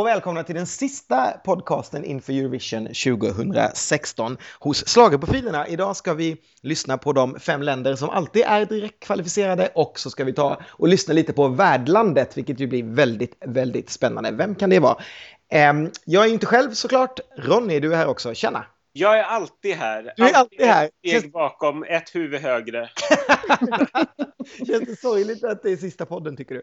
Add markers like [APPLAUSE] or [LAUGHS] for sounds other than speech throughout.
och välkomna till den sista podcasten inför Eurovision 2016 hos Slagerprofilerna. Idag ska vi lyssna på de fem länder som alltid är direkt kvalificerade och så ska vi ta och lyssna lite på värdlandet, vilket ju blir väldigt, väldigt spännande. Vem kan det vara? Ehm, jag är inte själv såklart. Ronny, du är här också. Tjena! Jag är alltid här. Du är alltid här. Ett steg bakom, ett huvud högre. [LAUGHS] Känns det sorgligt att det är sista podden, tycker du?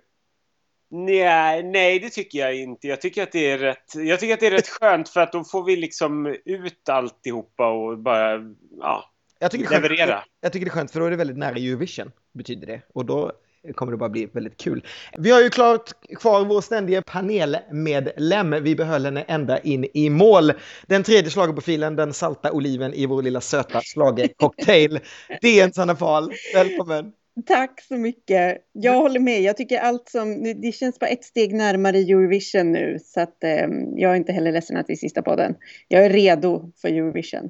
Nej, nej, det tycker jag inte. Jag tycker att det är rätt, jag tycker att det är rätt skönt för att då får vi liksom ut alltihopa och bara, ja, jag tycker leverera. Skönt, jag tycker det är skönt för då är det väldigt nära Eurovision, betyder det. Och då kommer det bara bli väldigt kul. Vi har ju klart kvar vår ständiga panelmedlem. Vi behöll henne ända in i mål. Den tredje schlagerprofilen, den salta oliven i vår lilla söta schlagercocktail. [LAUGHS] Det är en Sanna Fahl. Välkommen! Tack så mycket. Jag håller med. Jag tycker allt som, det känns bara ett steg närmare Eurovision nu. Så att eh, jag är inte heller ledsen att det är sista podden. Jag är redo för Eurovision. [LAUGHS]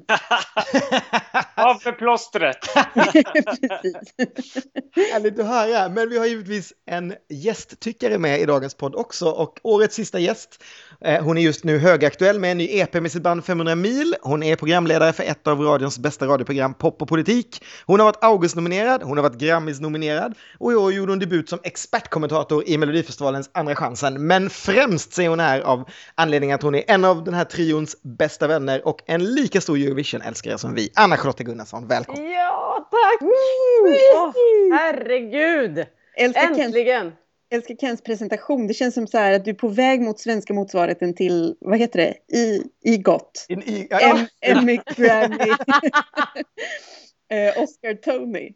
Av för plåstret! [LAUGHS] Precis. Härligt att höra. Men vi har givetvis en gästtyckare med i dagens podd också. Och årets sista gäst, hon är just nu högaktuell med en ny EP med sitt band 500 mil. Hon är programledare för ett av radions bästa radioprogram, Pop och politik. Hon har varit August-nominerad, hon har varit Grammis nominerad och i år gjorde hon debut som expertkommentator i Melodifestivalens Andra chansen. Men främst säger hon här av anledningen att hon är en av den här trions bästa vänner och en lika stor Eurovision-älskare som vi. Anna-Charlotte Gunnarsson, välkommen! Ja, tack! Åh, herregud! Älskar Äntligen! Älskar Kens presentation. Det känns som så här att du är på väg mot svenska motsvarigheten till, vad heter det, i, i gott. In, i, ja, ja. Em- Emmy, Grammy, eh, Oscar, Tony.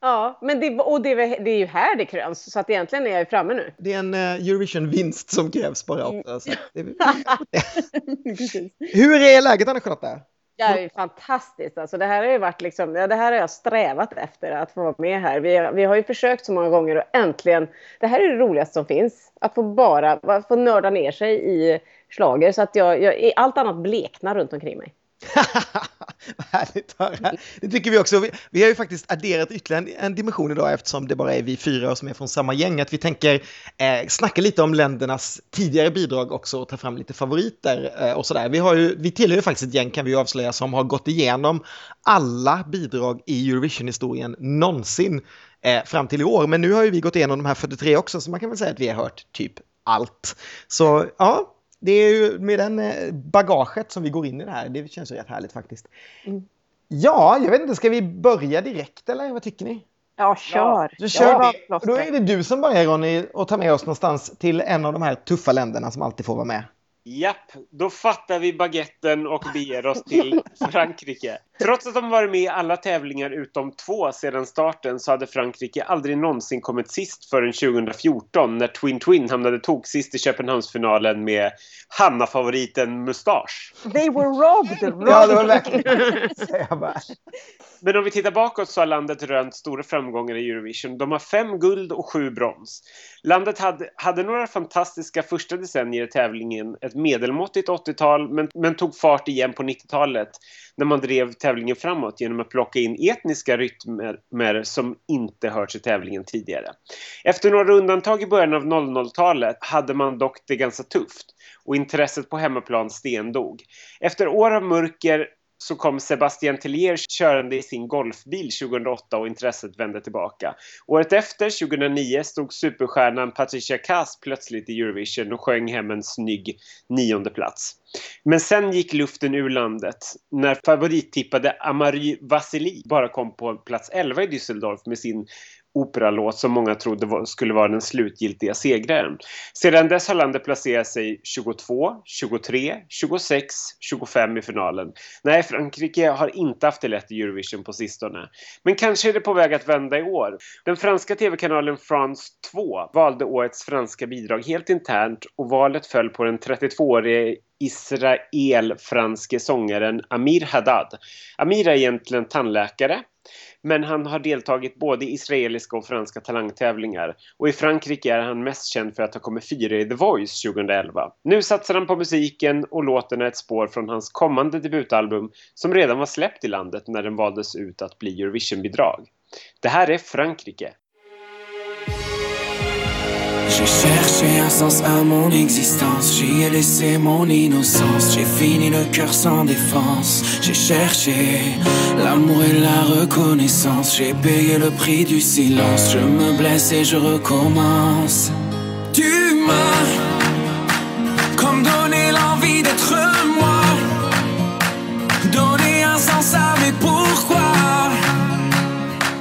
Ja, men det, och det, det är ju här det kröns, så att egentligen är jag ju framme nu. Det är en eh, Eurovision-vinst som krävs bara också. Så att det, [LAUGHS] [LAUGHS] Precis. hur är läget Anna-Charlotte? Det är ju fantastiskt. Alltså, det här har ju varit liksom, ja, det här har jag strävat efter att få vara med här. Vi, vi har ju försökt så många gånger och äntligen, det här är det roligaste som finns. Att få bara att få nörda ner sig i slager så att jag, jag, allt annat bleknar runt omkring mig. [LAUGHS] Vad härligt att höra. Det tycker vi också. Vi, vi har ju faktiskt adderat ytterligare en, en dimension idag eftersom det bara är vi fyra som är från samma gäng. Att vi tänker eh, snacka lite om ländernas tidigare bidrag också och ta fram lite favoriter eh, och sådär. Vi, har ju, vi tillhör ju faktiskt ett gäng kan vi ju avslöja som har gått igenom alla bidrag i Eurovision-historien någonsin eh, fram till i år. Men nu har ju vi gått igenom de här 43 också så man kan väl säga att vi har hört typ allt. Så ja, det är ju med den eh, bagaget som vi går in i det här. Det känns ju rätt härligt faktiskt. Mm. Ja, jag vet inte, ska vi börja direkt eller vad tycker ni? Ja, kör! Så kör Ja, Då är det du som börjar Ronny och tar med oss någonstans till en av de här tuffa länderna som alltid får vara med. Japp, då fattar vi baguetten och beger oss till [LAUGHS] Frankrike. Trots att de varit med i alla tävlingar utom två sedan starten så hade Frankrike aldrig någonsin kommit sist förrän 2014 när Twin Twin hamnade toksist i Köpenhamnsfinalen med Hanna-favoriten Mustasch. They were robbed! robbed. [LAUGHS] Ja, det var verkligen. Men om vi tittar bakåt så har landet rönt stora framgångar i Eurovision. De har fem guld och sju brons. Landet hade, hade några fantastiska första decennier i tävlingen, ett medelmåttigt 80-tal, men, men tog fart igen på 90-talet när man drev tävlingen framåt genom att plocka in etniska rytmer som inte hörts i tävlingen tidigare. Efter några undantag i början av 00-talet hade man dock det ganska tufft och intresset på hemmaplan stendog. Efter år av mörker så kom Sebastian Tellier körande i sin golfbil 2008 och intresset vände tillbaka. Året efter, 2009, stod superstjärnan Patricia Kass plötsligt i Eurovision och sjöng hem en snygg nionde plats. Men sen gick luften ur landet när favorittippade Amary Vasili bara kom på plats 11 i Düsseldorf med sin operalåt som många trodde var, skulle vara den slutgiltiga segraren. Sedan dess har landet placerat sig 22, 23, 26, 25 i finalen. Nej, Frankrike har inte haft det lätt i Eurovision på sistone. Men kanske är det på väg att vända i år. Den franska tv-kanalen France 2 valde årets franska bidrag helt internt och valet föll på den 32-årige israel-franske sångaren Amir Haddad. Amir är egentligen tandläkare men han har deltagit både i israeliska och franska talangtävlingar och i Frankrike är han mest känd för att ha kommit fyra i The Voice 2011. Nu satsar han på musiken och låten är ett spår från hans kommande debutalbum som redan var släppt i landet när den valdes ut att bli Eurovision-bidrag. Det här är Frankrike. J'ai cherché un sens à mon existence, j'y ai laissé mon innocence, j'ai fini le cœur sans défense, j'ai cherché l'amour et la reconnaissance, j'ai payé le prix du silence, je me blesse et je recommence. Tu m'as comme donné l'envie d'être moi, donné un sens à mes pourquoi.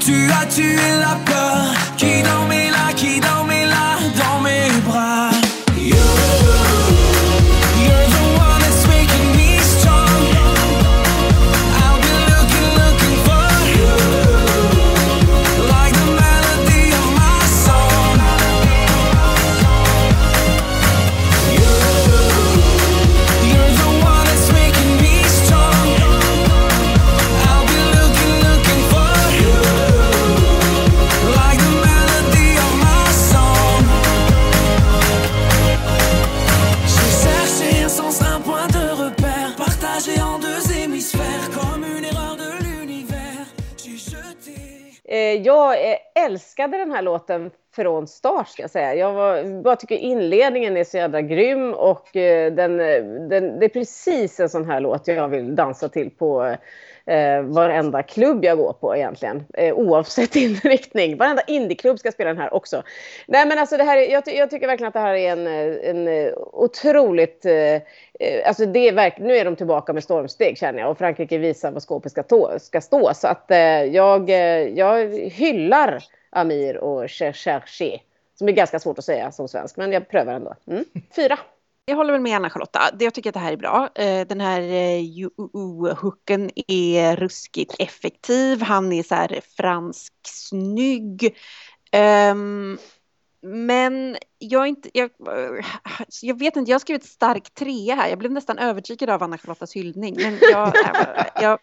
Tu as tué la peur qui dormait là, qui dormait jag älskade den här låten från start ska jag säga. Jag var, bara tycker inledningen är så jävla grym och eh, den, eh, den, det är precis en sån här låt jag vill dansa till på eh, eh, varenda klubb jag går på egentligen. Eh, oavsett [LAUGHS] inriktning. Varenda indieklubb ska spela den här också. Nej men alltså det här, jag, ty- jag tycker verkligen att det här är en, eh, en eh, otroligt... Eh, eh, alltså det är nu är de tillbaka med stormsteg känner jag och Frankrike visar vad skåpet ska, tå, ska stå. Så att eh, jag, jag hyllar Amir och Cherché. Som är ganska svårt att säga som svensk, men jag prövar ändå. Mm. Fyra. Jag håller väl med Anna-Charlotta. Jag tycker att det här är bra. Eh, Den här hooken är ruskigt effektiv. Han är så här fransk snygg. Ehm, Men jag, inte, jag, jag vet inte, jag har skrivit stark trea här. Jag blev nästan övertygad av Anna-Charlottas hyllning. Men jag, jag,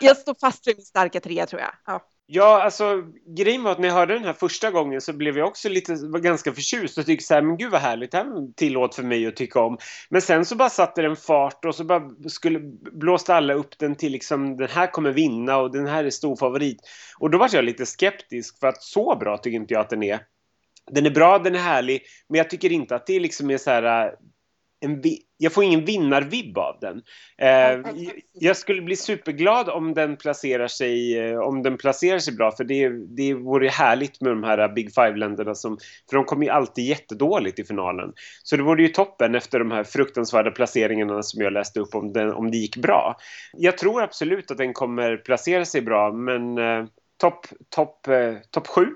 jag [LAUGHS] står fast vid min starka trea tror jag. Ja. Ja, alltså grejen var att när jag hörde den här första gången så blev jag också lite, var ganska förtjust och tyckte så här, men gud vad härligt, det här tillåt för mig att tycka om. Men sen så bara satte den fart och så bara skulle, blåste alla upp den till liksom, den här kommer vinna och den här är stor favorit. Och då var jag lite skeptisk för att så bra tycker inte jag att den är. Den är bra, den är härlig, men jag tycker inte att det liksom är så här en jag får ingen vinnarvibb av den. Eh, jag skulle bli superglad om den placerar sig, eh, om den placerar sig bra för det, det vore härligt med de här Big Five-länderna som, för de kommer ju alltid jättedåligt i finalen. Så det vore ju toppen efter de här fruktansvärda placeringarna som jag läste upp om, den, om det gick bra. Jag tror absolut att den kommer placera sig bra men eh, topp top, eh, top sju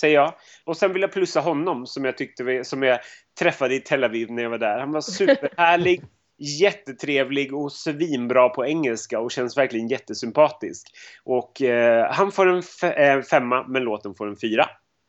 säger jag. Och sen vill jag plussa honom som jag tyckte vi- som jag träffade i Tel Aviv när jag var där. Han var superhärlig, [LAUGHS] jättetrevlig och svinbra på engelska och känns verkligen jättesympatisk. Och eh, han får en f- eh, femma, men låten får en fyra.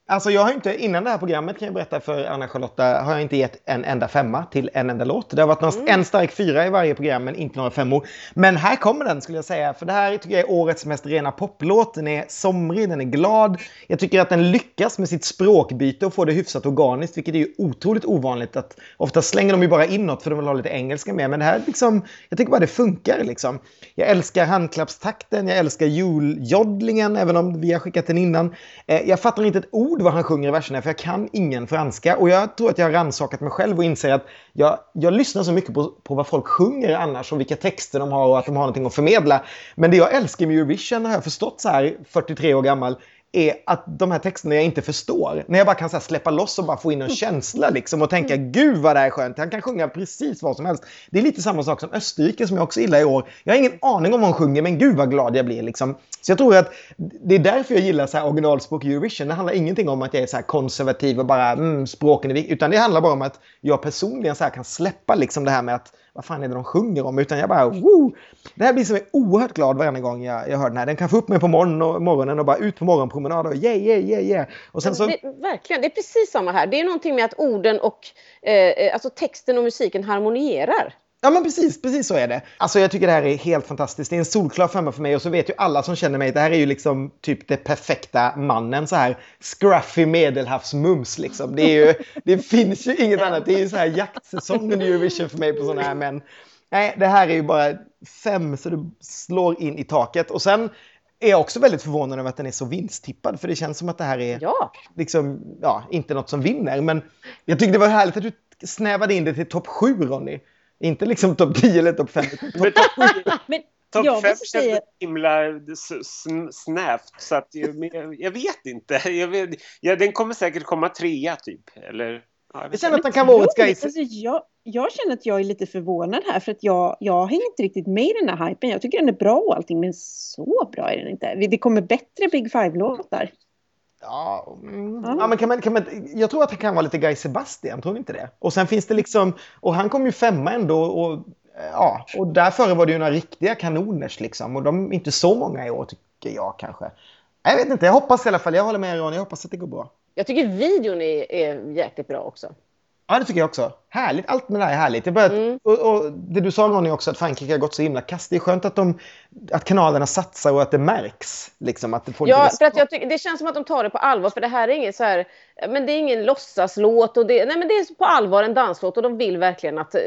Alltså jag har inte, innan det här programmet kan jag berätta för Anna-Charlotta, har jag inte gett en enda femma till en enda låt. Det har varit någon, en stark fyra i varje program, men inte några femmor. Men här kommer den skulle jag säga, för det här tycker jag är årets mest rena poplåt. Den är somrig, den är glad. Jag tycker att den lyckas med sitt språkbyte och få det hyfsat organiskt, vilket är ju otroligt ovanligt. Att ofta slänger de ju bara inåt för de vill ha lite engelska med, men det här liksom, jag tycker bara det funkar liksom. Jag älskar handklappstakten, jag älskar juljodlingen, även om vi har skickat den innan. Eh, jag fattar inte ett ord vad han sjunger i verserna, för jag kan ingen franska. Och jag tror att jag har rannsakat mig själv och inser att jag, jag lyssnar så mycket på, på vad folk sjunger annars och vilka texter de har och att de har någonting att förmedla. Men det jag älskar med Eurovision har jag förstått så här 43 år gammal är att de här texterna jag inte förstår, när jag bara kan så släppa loss och bara få in en känsla liksom och tänka gud vad det här är skönt, han kan sjunga precis vad som helst. Det är lite samma sak som Österrike som jag också gillar i år. Jag har ingen aning om vad hon sjunger men gud vad glad jag blir liksom. Så jag tror att det är därför jag gillar så här originalspråk i Eurovision. Det handlar ingenting om att jag är så konservativ och bara mm, språken är viktiga, utan det handlar bara om att jag personligen så kan släppa liksom det här med att vad fan är det de sjunger om? Utan jag bara, woo! Det här blir som är oerhört glad varje gång jag, jag hör den här. Den kan få upp mig på morgon och, morgonen och bara ut på morgonpromenad och yeah, yeah, yeah, yeah. Och sen så... Det, verkligen, det är precis samma här. Det är någonting med att orden och eh, alltså texten och musiken harmonierar. Ja men precis, precis så är det. Alltså jag tycker det här är helt fantastiskt. Det är en solklar femma för mig och så vet ju alla som känner mig, det här är ju liksom typ det perfekta mannen så här scruffy medelhavsmums liksom. Det, är ju, det finns ju inget annat. Det är ju så här jaktsäsongen i Eurovision för mig på sådana här män. Nej, det här är ju bara fem så det slår in i taket. Och sen är också väldigt förvånad över att den är så vinsttippad, för det känns som att det här är Ja, liksom, ja, inte något som vinner. Men jag tyckte det var härligt att du snävade in det till topp 7, Ronny. Inte liksom topp 10 eller topp 5. Men topp [LAUGHS] Men top jag 5 måste känns himla snävt. Så att jag, jag, vet inte. [LAUGHS] Jag vet, ja, den kommer säkert komma trea, typ. Eller... Ja, jag känner att den kan vara guys. Alltså, jag, jag känner att jag är lite förvånad här för att jag, jag hänger inte riktigt med i den här hypen. Jag tycker den är bra och allting men så bra är den inte. Det kommer bättre Big Five-låtar. Ja, mm. Ja. ja men kan man, kan man, jag tror att det kan vara lite Guy Sebastian, tror ni inte det? Och sen finns det liksom, och han kom ju femma ändå och ja, och där före var det ju några riktiga kanoners liksom och de är inte så många i år tycker jag kanske. Jag vet inte, jag hoppas i alla fall, jag håller med Ron, jag hoppas att det går bra. jag tycker videon är, är jäkligt bra också. Ja, det tycker jag också. Härligt, allt med det här är härligt. Börjat, Mm. och, och det du sa Ronny också, att Frankrike har gått så himla kast. Det är skönt att, de, att kanalerna satsar och att det märks. Liksom, att det får Ja, för att jag tycker, det känns som att de tar det på allvar. För det här är ingen så här, men det är ingen låtsaslåt. Och det, nej, men det är på allvar en danslåt och de vill verkligen att eh,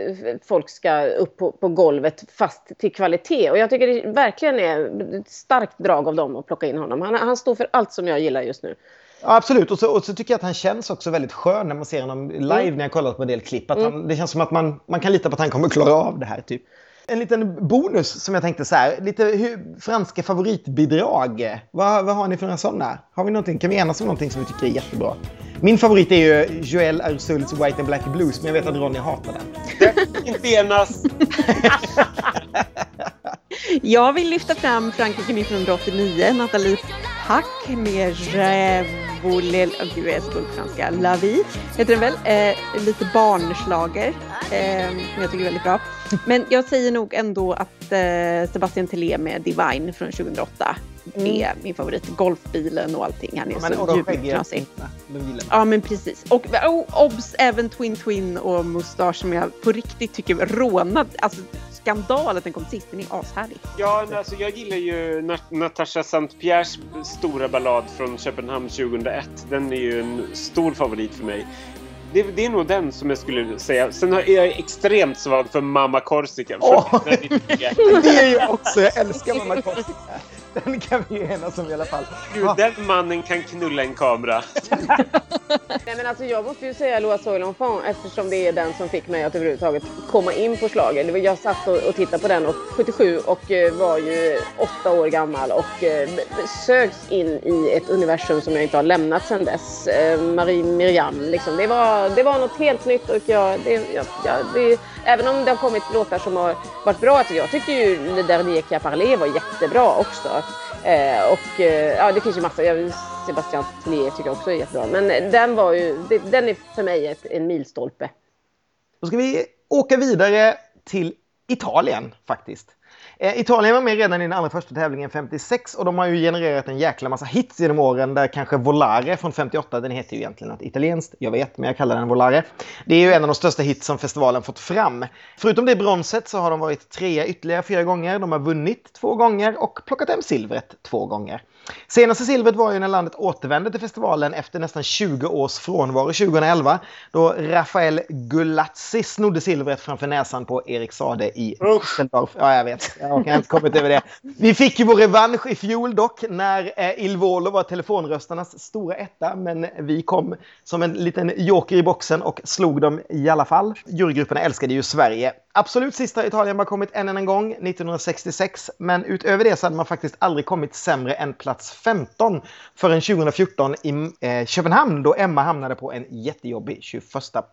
folk ska upp på, på golvet fast till kvalitet. Och jag tycker det verkligen är ett starkt drag av dem att plocka in honom. Han, han står för allt som jag gillar just nu. Ja, absolut. Och så, och så tycker jag att han känns också väldigt skön när man ser honom live Mm. när jag kollat på en del klipp. Att han, det känns som att man, man kan lita på att han kommer klara av det här. Typ. En liten bonus som jag tänkte så här. Lite hur, franska favoritbidrag. Vad, vad har ni för några sådana? Har vi någonting? Kan vi enas om någonting som vi tycker är jättebra? Min favorit är ju Joel Arsuls White and Black Blues, men jag vet att Ronny hatar den. Inte enas. [LAUGHS] Jag vill lyfta fram Frankrike 1989, Nathalie Pack med voulais... Oh, gud, jag är så dålig på franska. La vie heter den väl. Eh, lite barnslager eh, som jag tycker är väldigt bra. Men jag säger nog ändå att eh, Sebastian Tellier med Divine från 2008 är min favorit. Golfbilen och allting. Han är och så mig. Ja men precis. Och oh, obs, även Twin Twin och Mustasch som jag på riktigt tycker rånad. Alltså skandal att den kom sist. Den är ashärlig. Ja, men alltså, jag gillar ju Nat- Natasha Saint-Pierres stora ballad från Köpenhamn 2001. Den är ju en stor favorit för mig. Det, det är nog den som jag skulle säga. Sen är jag extremt svag för Mamma Korsika. Nej, [LAUGHS] Det är ju också, jag älskar Mamma Korsika. [LAUGHS] Den kan vi ju enas om i alla fall. Gud, den mannen kan knulla en kamera. [LAUGHS] Nej, men alltså, jag måste ju säga Loa Soy l'Enfant eftersom det är den som fick mig att överhuvudtaget komma in på var- Jag satt och, och tittade på den och 77 och eh, var ju åtta år gammal och eh, sögs in i ett universum som jag inte har lämnat sedan dess. Eh, Marie Miriam liksom. Det var, det var något helt nytt och jag, det, jag, jag, det, även om det har kommit låtar som har varit bra. Alltså jag tycker ju Le Dernier qui a parlé var jättebra också. Eh, och eh, ja, det finns ju massa. Jag, Sebastian Tellier tycker jag också är jättebra. Men den var ju, den är för mig ett, en milstolpe. Då ska vi åka vidare till Italien faktiskt. Eh, Italien var med redan i den allra första tävlingen 56 och de har ju genererat en jäkla massa hits genom åren där kanske Volare från 58, den heter ju egentligen något italienskt, jag vet, men jag kallar den Volare. Det är ju en av de största hits som festivalen fått fram. Förutom det bronset så har de varit trea ytterligare fyra gånger, de har vunnit två gånger och plockat hem silvret två gånger. Senaste silvret var ju när landet återvände till festivalen efter nästan 20 års frånvaro 2011 då Rafael Gulazzi snodde silvret framför näsan på Erik Sade i Düsseldorf. Ja, jag vet. Jag har inte kommit över det. Vi fick ju vår revansch i fjol dock när eh, Il Volo var telefonröstarnas stora etta men vi kom som en liten joker i boxen och slog dem i alla fall. Jurygrupperna älskade ju Sverige. Absolut sista Italien bara kommit en enda gång, 1966, men utöver det så hade man faktiskt aldrig kommit sämre än plats 15 förrän 2014 i eh, Köpenhamn då Emma hamnade på en jättejobbig 21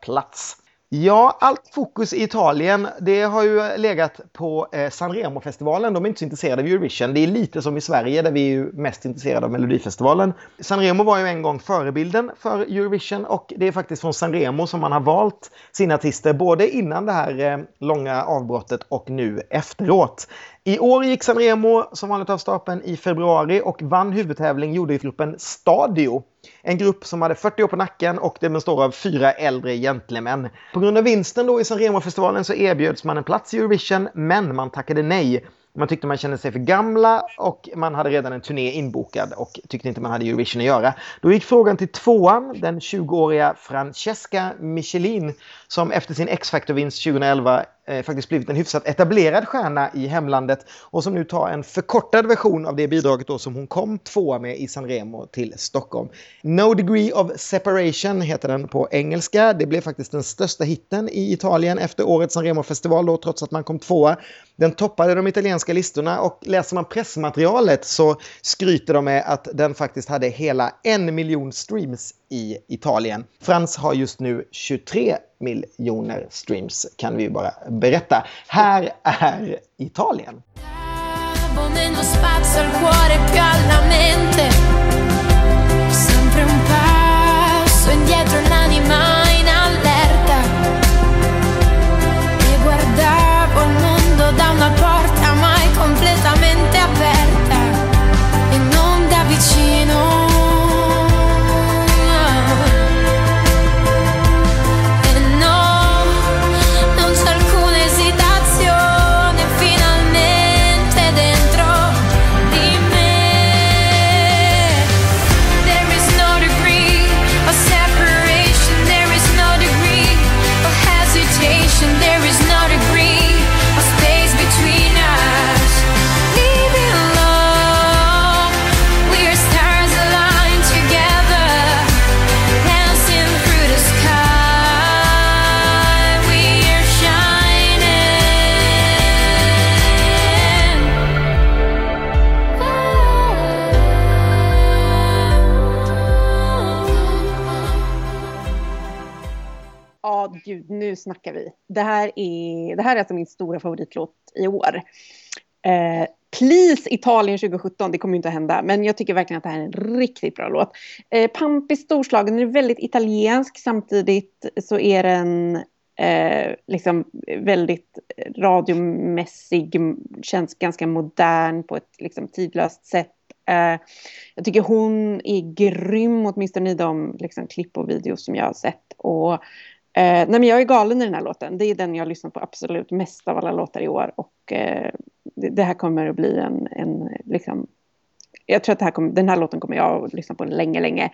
plats. Ja, allt fokus i Italien, det har ju legat på eh, Sanremo-festivalen. De är inte så intresserade av Eurovision. Det är lite som i Sverige där vi är ju mest intresserade av Melodifestivalen. Sanremo var ju en gång förebilden för Eurovision och det är faktiskt från Sanremo som man har valt sina artister både innan det här eh, långa avbrottet och nu efteråt. I år gick Sanremo som vanligt av stapeln i februari och vann huvudtävling gjorde gruppen Stadio. En grupp som hade 40 år på nacken och det består av fyra äldre gentlemän. På grund av vinsten då i Sanremo-festivalen så erbjöds man en plats i Eurovision, men man tackade nej. Man tyckte man kände sig för gamla och man hade redan en turné inbokad och tyckte inte man hade Eurovision att göra. Då gick frågan till tvåan, den 20-åriga Francesca Michelin, som efter sin X-Factor-vinst 2011 eh, faktiskt blivit en hyfsat etablerad stjärna i hemlandet och som nu tar en förkortad version av det bidraget då som hon kom tvåa med i Sanremo till Stockholm. No degree of separation heter den på engelska. Det blev faktiskt den största hitten i Italien efter årets Sanremo-festival då, trots att man kom tvåa. Den toppade de italienska listorna och läser man pressmaterialet så skryter de med att den faktiskt hade hela en miljon streams i Italien. Frans har just nu 23 miljoner streams kan vi ju bara berätta. Här är Italien. Snackar vi. Det här är, det här är alltså min stora favoritlåt i år. Eh, Please Italien 2017, det kommer ju inte att hända, men jag tycker verkligen att det här är en riktigt bra låt. Eh, pampig, storslagen, den är väldigt italiensk, samtidigt så är den eh, liksom väldigt radiomässig, känns ganska modern på ett liksom, tidlöst sätt. Eh, jag tycker hon är grym, åtminstone i de liksom, klipp och videos som jag har sett. Och, eh, nej, men jag är galen i den här låten. Det är den jag har lyssnat på absolut mest av alla låtar i år. Och eh, det, det här kommer att bli en, en liksom, jag tror att här kommer, den här låten kommer jag att lyssna på länge, länge.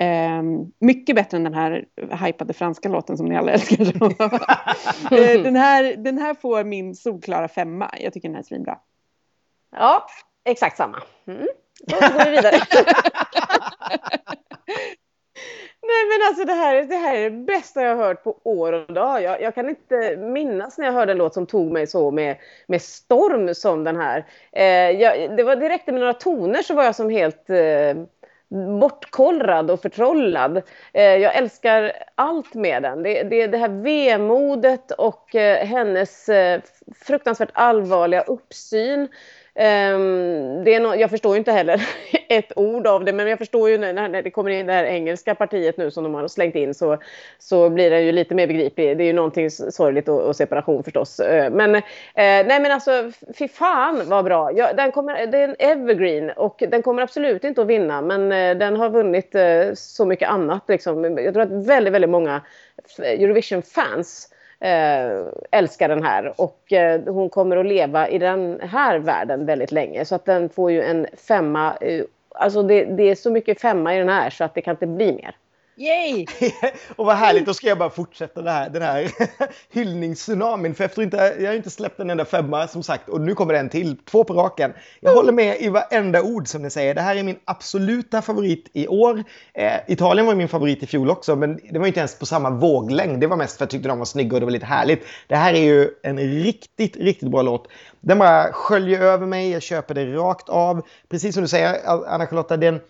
Eh, mycket bättre än den här hypade franska låten som ni alla älskar. [LAUGHS] eh, den, här, den här får min solklara femma. Jag tycker den här är svinbra. Ja, exakt samma. Mm. Så går vi vidare. [LAUGHS] Nej men alltså det här, det här är det bästa jag har hört på år och dag. Jag, jag kan inte minnas när jag hörde en låt som tog mig så med, med storm som den här. Eh, jag, det var direkt med några toner så var jag som helt eh, bortkollrad och förtrollad. Eh, jag älskar allt med den. Det, det, det här vemodet och eh, hennes eh, fruktansvärt allvarliga uppsyn. Um, det är no jag förstår ju inte heller [LAUGHS] ett ord av det, men jag förstår ju när, när det kommer in det här engelska partiet nu som de har slängt in så, så blir det ju lite mer begriplig. Det är ju någonting sorgligt och, och separation förstås. Uh, men uh, nej men alltså, fy fan vad bra. Ja, den kommer, det är en evergreen och den kommer absolut inte att vinna, men uh, den har vunnit så mycket annat. Liksom. Jag tror att väldigt, väldigt många Eurovision-fans Eh, älskar den här och eh, hon kommer att leva i den här världen väldigt länge så att den får ju en femma. Eh, alltså det, det, är så mycket femma i den här så att det kan inte bli mer. Yay! [LAUGHS] och vad härligt, då ska jag bara fortsätta det här, den här [LAUGHS] hyllningstsunamin. För efter inte, jag har inte släppt en enda femma som sagt och nu kommer det en till, två på raken. Jag håller med i varenda ord som ni säger. Det här är min absoluta favorit i år. Eh, Italien var min favorit i fjol också, men det var inte ens på samma våglängd. Det var mest för att jag tyckte de var snygga och det var lite härligt. Det här är ju en riktigt, riktigt bra låt. Den bara sköljer över mig, jag köper det rakt av. Precis som du säger, Anna-Charlotta, den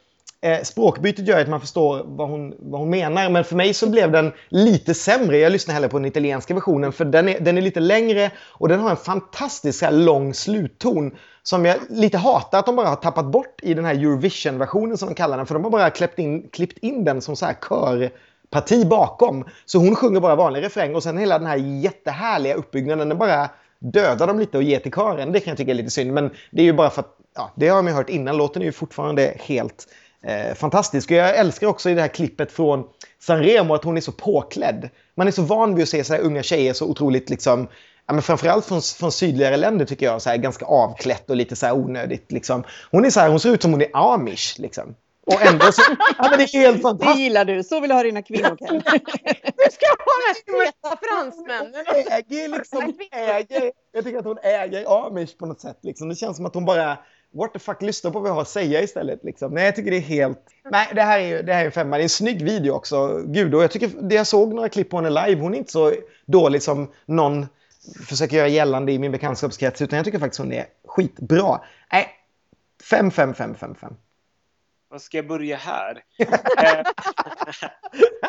Eh, språkbytet gör att man förstår vad hon, vad hon menar, men för mig så blev den lite sämre. Jag lyssnar hellre på den italienska versionen, för den är, den är lite längre och den har en fantastiskt här, lång slutton som jag lite hatar att de bara har tappat bort i den här Eurovision-versionen som de kallar den, för de har bara klippt in, klippt in den som så här körparti bakom. Så hon sjunger bara vanlig refräng och sen hela den här jättehärliga uppbyggnaden, den bara dödar dem lite och ger till kören. Det kan jag tycka är lite synd, men det är ju bara för att, ja, det har man ju hört innan, låten är ju fortfarande helt Eh, fantastisk. Och jag älskar också i det här klippet från Sanremo att hon är så påklädd. Man är så van vid att se så här unga tjejer så otroligt liksom Ja, men framförallt från, från sydligare länder tycker jag, så här, ganska avklätt och lite så här onödigt. Liksom. Hon, är så här, hon ser ut som hon är amish. Liksom. Och ändå så, ja men det är helt [LAUGHS] Det fantastiskt. gillar du. Så vill du ha dina kvinnokläder. Du [LAUGHS] ska ha de här feta fransmännen. äger liksom, [LAUGHS] äger, jag tycker att hon äger Amish på något sätt. Liksom. Det känns som att hon bara, what the fuck, lyssna på vad jag har att säga istället. Liksom. Nej, jag tycker det är helt... Nej, det här är ju det här är en femma. Det är en snygg video också. Gud, och jag tycker, det jag såg några klipp på henne live, hon är inte så dålig som någon försöker göra gällande i min bekantskapskrets, utan jag tycker faktiskt hon är skitbra. Nej, fem, fem, fem, fem, fem. Vad ska jag börja här? [LAUGHS] Eh,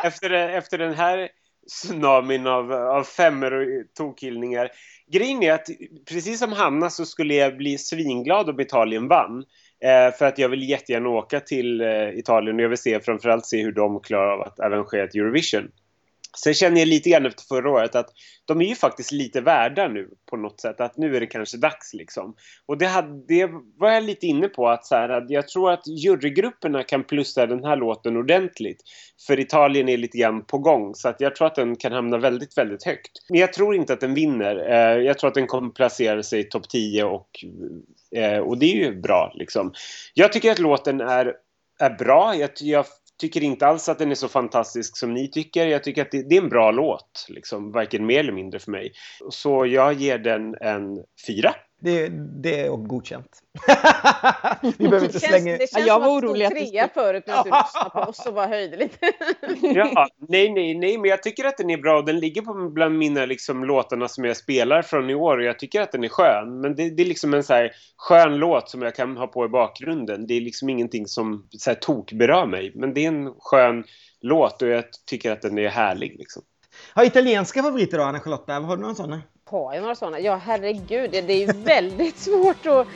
efter, efter den här tsunamin av, av femmor och tokhyllningar. Grejen är att precis som Hanna så skulle jag bli svinglad om Italien vann. Eh, för att jag vill jättegärna åka till eh, Italien och jag vill se, framförallt se hur de klarar av att arrangera ett Eurovision. Sen känner jag lite grann efter förra året att de är ju faktiskt lite värda nu på något sätt. Att nu är det kanske dags liksom. Och det, hade, det var jag lite inne på att, så här, att jag tror att jurygrupperna kan plussa den här låten ordentligt. För Italien är lite grann på gång. Så att jag tror att den kan hamna väldigt, väldigt högt. Men jag tror inte att den vinner. Eh, jag tror att den kommer placera sig i topp 10 och, eh, och det är ju bra liksom. Jag tycker att låten är, är bra. Jag, jag tycker inte alls att den är så fantastisk som ni tycker. Jag tycker att det, det är en bra låt, liksom, varken mer eller mindre för mig. Så jag ger den en fyra. Det, det är godkänt. [LAUGHS] Vi behöver inte Det känns, slänga... det känns jag var som att orolig du att stod du trea förut när du [LAUGHS] lyssnade på oss och var höjde lite. [LAUGHS] Ja, nej, nej, nej, men jag tycker att den är bra. Den ligger på bland mina liksom, låtarna som jag spelar från i år och jag tycker att den är skön. Men det, det är liksom en så här skön låt som jag kan ha på i bakgrunden. Det är liksom ingenting som så här, tokberör mig. Men det är en skön låt och jag tycker att den är härlig. Liksom. Har italienska favoriter då, Anna-Charlotta? Har du någon sån? Har jag några sådana? Ja, herregud. Det är ju [LAUGHS] väldigt svårt att,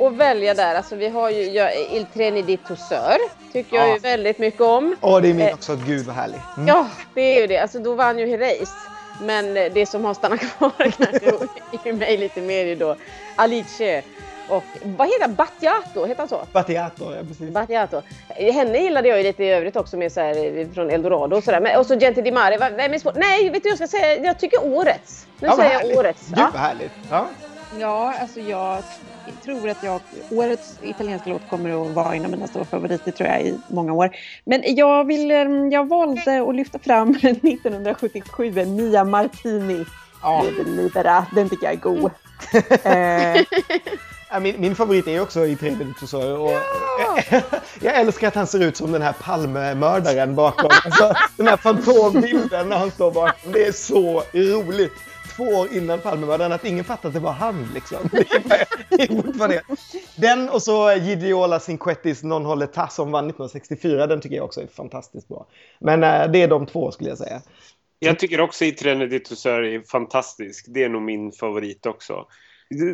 att välja där. Alltså, vi har ju ja, Il Treni di Tosseur. Tycker jag Ja. ju väldigt mycket om. Åh, det är min Eh. också. Gud vad härlig. Mm. Ja, det är ju det. Alltså, då vann ju Herreys. Men det som har stannat kvar [LAUGHS] kanske i mig lite mer är ju då Alice och vad heter han? Battiato? Heter han så? Battiato, ja precis. Battiato. Henne gillade jag ju lite i övrigt också med så här, eh, från Eldorado och sådär. Och så Gente Di Mare. Vem är svår? Nej, vet du jag ska säga? Jag tycker årets. Nu Ja, säger härligt. jag årets. Gud Ja. vad härligt. Ja. Ja, alltså jag tror att jag, årets italienska låt kommer att vara en av mina stora favoriter tror jag i många år. Men jag, vill, eh, jag valde att lyfta fram [LAUGHS] 1977, Mia Martini. Ja. Libera, den tycker jag är god. [LAUGHS] eh, Min, min favorit är också i 3D Tussör. Och [LAUGHS] jag älskar att han ser ut som den här Palmemördaren bakom. Alltså, den här fantombilden när han står bakom. Det är så roligt. Två år innan Palmemördaren, att ingen fattade att det var han. Liksom. Det är bara- det är fortfarande- Den och så Gidiola Cinquettis Non håller tass som vann 1964. Den tycker jag också är fantastiskt bra. Men eh, det är de två skulle jag säga. Jag tycker också i Tosseur är fantastisk. Det är nog min favorit också.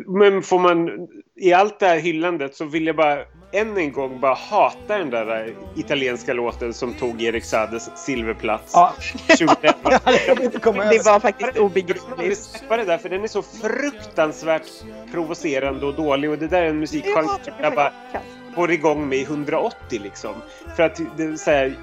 Men får man, i allt det här hyllandet så vill jag bara än en gång bara hata den där italienska låten som tog Erik Saades silverplats Ja. 2011. [LAUGHS] Jag kommer inte komma det var faktiskt Jag obegripligt. släppa det där för den är så fruktansvärt provocerande och dålig och det där är en musikgenre som jag bara får igång mig 180 liksom. För att det är så här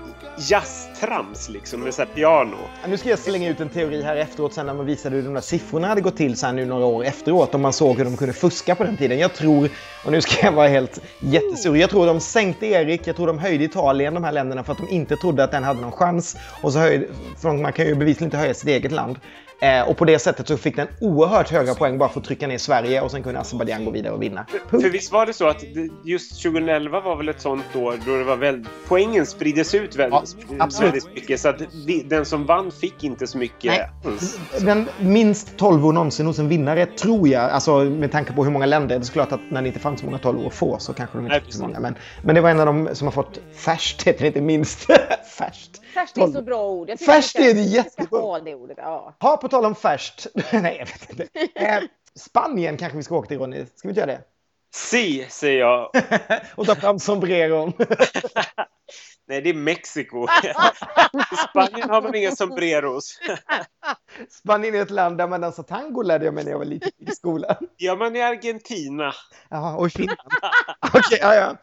jazztrams liksom med så här piano. Ja, Nu ska jag slänga ut en teori här efteråt sen när man visade hur de där siffrorna hade gått till sen nu några år efteråt. Om man såg hur de kunde fuska på den tiden. Jag tror, och nu ska jag vara helt jättesur, jag tror de sänkte Erik, jag tror de höjde Italien, de här länderna, för att de inte trodde att den hade någon chans. Och så höjde, för man kan ju bevisligen inte höja sitt eget land. Eh, och på det sättet så fick den oerhört höga poäng bara för att trycka ner Sverige och sen kunde Azerbajdzjan gå vidare och vinna. För visst var det så att just 2011 var väl ett sånt år då det var väldigt, poängen spriddes ut väldigt, Ja, väldigt mycket. Så att den som vann fick inte så mycket Nej. alls. Den minst 12 år någonsin hos en vinnare, tror jag. Alltså med tanke på hur många länder. Det är klart att när det inte fanns så många 12 år få så kanske de inte Nej, fick så många. Men, men det var en av de som har fått färskt, heter det inte minst. [LAUGHS] färskt. Färskt är så bra ord. Jag ska- är det jättebra. ha det ordet. Ja. Ha på tal om färskt. [LAUGHS] Nej, jag vet inte. Eh, Spanien kanske vi ska åka till Ronny. Ska vi inte göra det? Si, säger jag. [LAUGHS] Och ta fram sombreron. [LAUGHS] Nej, det är Mexiko. I Spanien har man inga sombreros. Spanien är ett land där man dansar tango lärde jag mig när jag var liten i skolan. [LAUGHS] gör man i Argentina. Jaha, och Finland. [LAUGHS] Okej, ja, ja.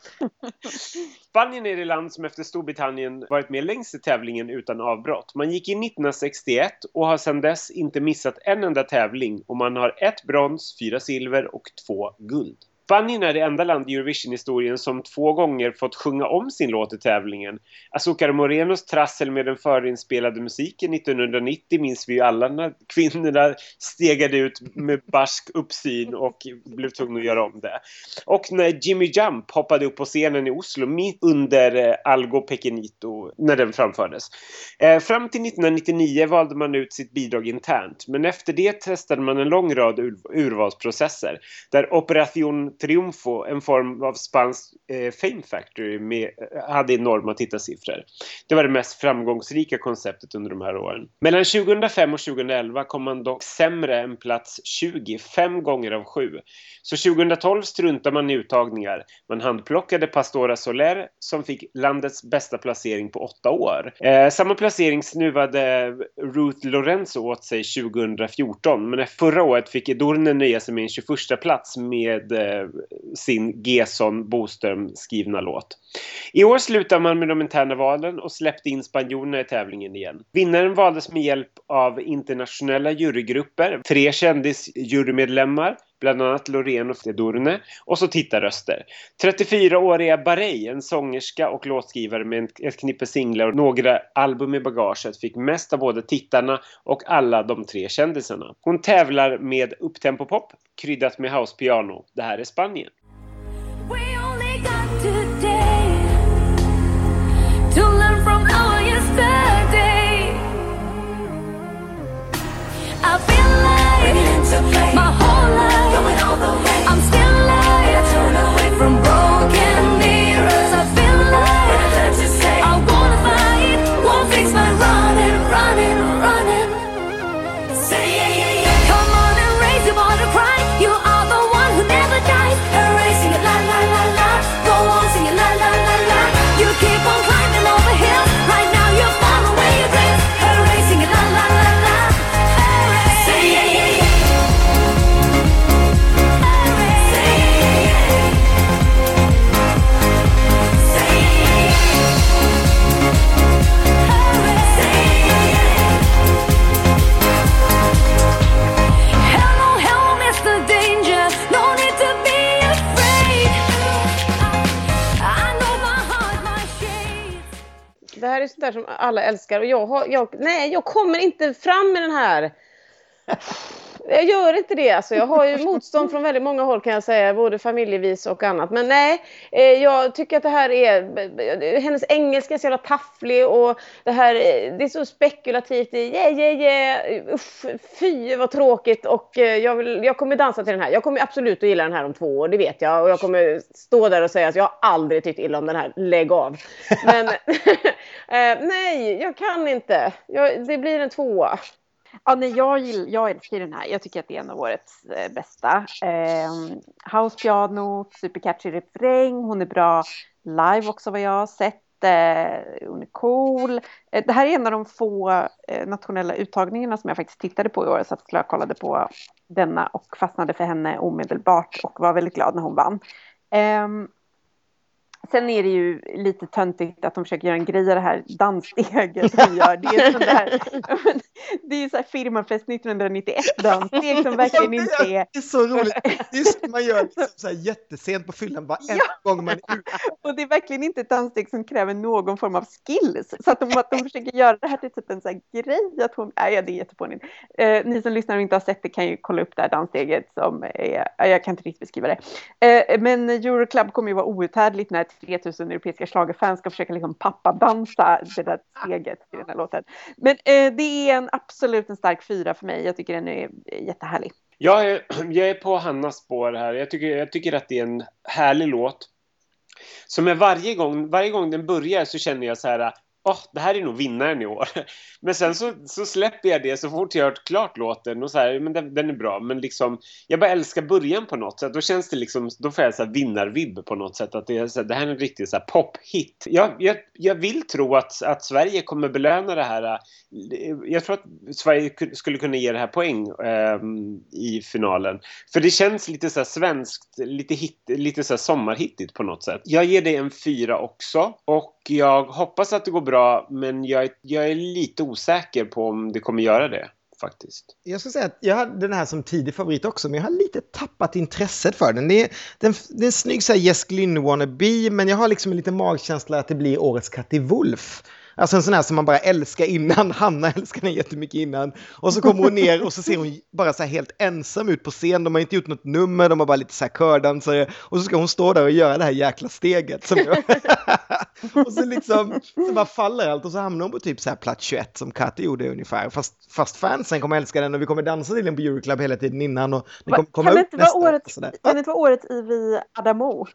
Spanien är det land som efter Storbritannien varit med längst i tävlingen utan avbrott. Man gick in 1961 och har sedan dess inte missat en enda tävling och man har ett brons, fyra silver och två guld. Spanien är det enda land i Eurovision-historien som två gånger fått sjunga om sin låt i tävlingen. Azucar Morenos trassel med den förinspelade musiken 1990 minns vi ju alla när kvinnorna stegade ut med barsk uppsyn och blev tvungna att göra om det. Och när Jimmy Jump hoppade upp på scenen i Oslo mitt under eh, Algo Pequenito när den framfördes. Eh, fram till 1999 valde man ut sitt bidrag internt men efter det testade man en lång rad urvalsprocesser där Operation Triunfo, en form av spansk eh, Fame Factory, med, hade enorma tittarsiffror. Det var det mest framgångsrika konceptet under de här åren. Mellan 2005 och 2011 kom man dock sämre än plats 20, fem gånger av sju. Så 2012 struntade man i uttagningar. Man handplockade Pastora Soler som fick landets bästa placering på åtta år. Eh, samma placering snuvade Ruth Lorenzo åt sig 2014 men förra året fick Edurne nöja sig med en 21 plats med eh, Eh, sin Gesson Boström skrivna låt. I år slutade man med de interna valen och släppte in spanjorerna i tävlingen igen. Vinnaren valdes med hjälp av internationella jurygrupper, tre kändisjurymedlemmar, bland annat Loreen och Edurne, och så tittarröster. 34-åriga Barei, en sångerska och låtskrivare med ett knippe singlar och några album i bagaget, fick mest av både tittarna och alla de tre kändisarna. Hon tävlar med upptempo-pop kryddat med house-piano. Det här är Spanien. I feel like my whole Although där som alla älskar och jag har, jag, nej jag kommer inte fram med den här. [LAUGHS] Jag gör inte det alltså. Jag har ju [LAUGHS] motstånd från väldigt många håll kan jag säga, både familjevis och annat. Men nej, eh, jag tycker att det här är, hennes engelska är så jävla tafflig och det här, eh, det är så spekulativt. Yeah, yeah, yeah, usch, fy vad tråkigt och eh, jag, vill, jag kommer dansa till den här. Jag kommer absolut att gilla den här om två år, det vet jag. Och jag kommer stå där och säga att jag har aldrig tyckt illa om den här, lägg av. Men [LAUGHS] nej, jag kan inte. Jag, det blir en tvåa. Ja, nej, jag, gill, jag älskar den här. Jag tycker att det är en av årets eh, bästa. Eh, house piano, supercatchy refräng. Hon är bra live också vad jag har sett. Eh, hon är cool. Eh, det här är en av de få eh, nationella uttagningarna som jag faktiskt tittade på i år. Så att jag kollade på denna och fastnade för henne omedelbart och var väldigt glad när hon vann. Ehm, Sen är det ju lite töntigt att de försöker göra en grej av det här danssteget de gör. Det är, sån där, [LAUGHS] [LAUGHS] det är så här firmafest 1991 danssteg som verkligen inte är... Det är så roligt. Det är som man gör [LAUGHS] liksom så här jättesent på fyllan varenda gång man är ute. Och det är verkligen inte ett danssteg som kräver någon form av skills. Så att de, att de försöker göra det här till typ en så här grej. Att hon, nej, det är jättefånigt. Eh, ni som lyssnar och inte har sett det kan ju kolla upp det här danssteget. Som är, jag kan inte riktigt beskriva det. Eh, men Euroclub kommer ju vara outhärdligt när 3000 europeiska schlagerfans ska försöka liksom pappadansa det där steget i den här låten. Men eh, det är en absolut en stark fyra för mig. Jag tycker den är jättehärlig. Jag är, [CLEARS THROAT] jag är på Hannas spår här. Jag tycker, jag tycker att det är en härlig låt. Som är varje gång, varje gång den börjar så känner jag så här Åh, det här är nog vinnaren i år. [LAUGHS] Men sen så, så släpper jag det så fort jag har hört klart låten och så här, men den, den är bra. Men liksom, jag bara älskar början på något sätt. Då känns det liksom, då får jag så här vinnarvibb på något sätt. Att det, är så här, det här är en riktig så här pophit. Jag, jag, jag vill tro att, att Sverige kommer belöna det här. Äh, jag tror att Sverige skulle kunna ge det här poäng eh, i finalen. För det känns lite så här svenskt, lite, hit, lite så här sommarhittigt på något sätt. Jag ger det en fyra också. Och jag hoppas att det går bra, men jag, jag är lite osäker på om det kommer göra det. faktiskt. Jag ska säga att jag hade den här som tidig favorit också, men jag har lite tappat intresset för den. Det är, den, det är en snygg så här Jess Glynne wannabe, men jag har liksom en liten magkänsla att det blir årets Katte Wolf. Alltså en sån här som man bara älskar innan. [LAUGHS] Hanna älskar den jättemycket innan. Och så kommer hon ner och så ser hon bara så här helt ensam ut på scen. De har inte gjort något nummer, de har bara lite så här kördansare. Och så ska hon stå där och göra det här jäkla steget. Som jag... [LAUGHS] och så liksom, så bara faller allt och så hamnar hon på typ så här plats 21 som Katte gjorde ungefär. Fast, fast fansen kommer älska den och vi kommer dansa till den på Euroclub hela tiden innan. Och den kommer komma kan det upp inte vara året, kan det inte vara året Ivy Adamo?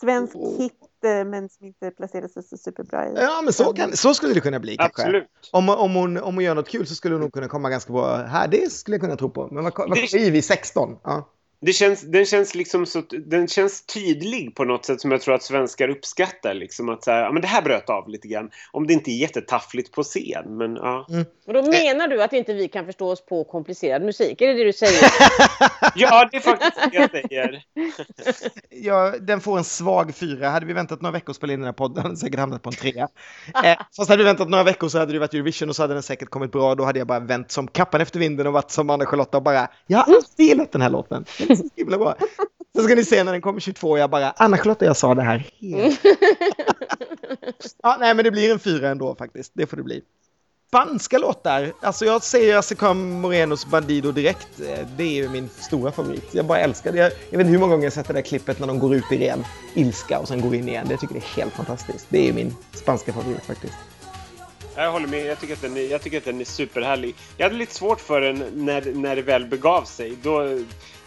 Svensk Oh. hit eh, men som inte placerade sig så superbra i. Ja, men så, kan, så skulle det kunna bli kanske. Absolut. Om, om, hon, om hon gör något kul så skulle hon nog kunna komma ganska bra här. Det skulle jag kunna tro på. Men vad, vad Det- kommer Ivy 16? Ja. Det känns, den, känns liksom så, den känns tydlig på något sätt som jag tror att svenskar uppskattar. Liksom att så här, ja, men det här bröt av lite grann. Om det inte är jättetaffligt på scen. Men, ja. Och då menar du att inte vi kan förstå oss på komplicerad musik? Är det det du säger? [LAUGHS] ja, det är faktiskt det jag säger. [LAUGHS] Ja, den får en svag fyra. Hade vi väntat några veckor att spela in den här podden hade den säkert hamnat på en trea. [LAUGHS] Eh, fast hade vi väntat några veckor så hade det varit Eurovision och så hade den säkert kommit bra. Då hade jag bara vänt som kappan efter vinden och varit som Anna-Charlotta och bara jag har alltid gillat den här låten. Är så himla bra. Så ska ni se när den kommer 22 och jag bara Anna-Charlotta jag sa det här helt. ja, nej men det blir en fyra ändå faktiskt. Det får det bli. Spanska låtar. Alltså jag säger Asicam Morenos Bandido direkt. Eh, det är ju min stora favorit. Jag bara älskar det. Jag, jag vet inte hur många gånger jag sett det där klippet när de går ut i ren ilska och sen går in igen. Det tycker jag är helt fantastiskt. Det är min spanska favorit faktiskt. Jag håller med. Jag tycker, att den är, jag tycker att den är superhärlig. Jag hade lite svårt för den när, när det väl begav sig. Då,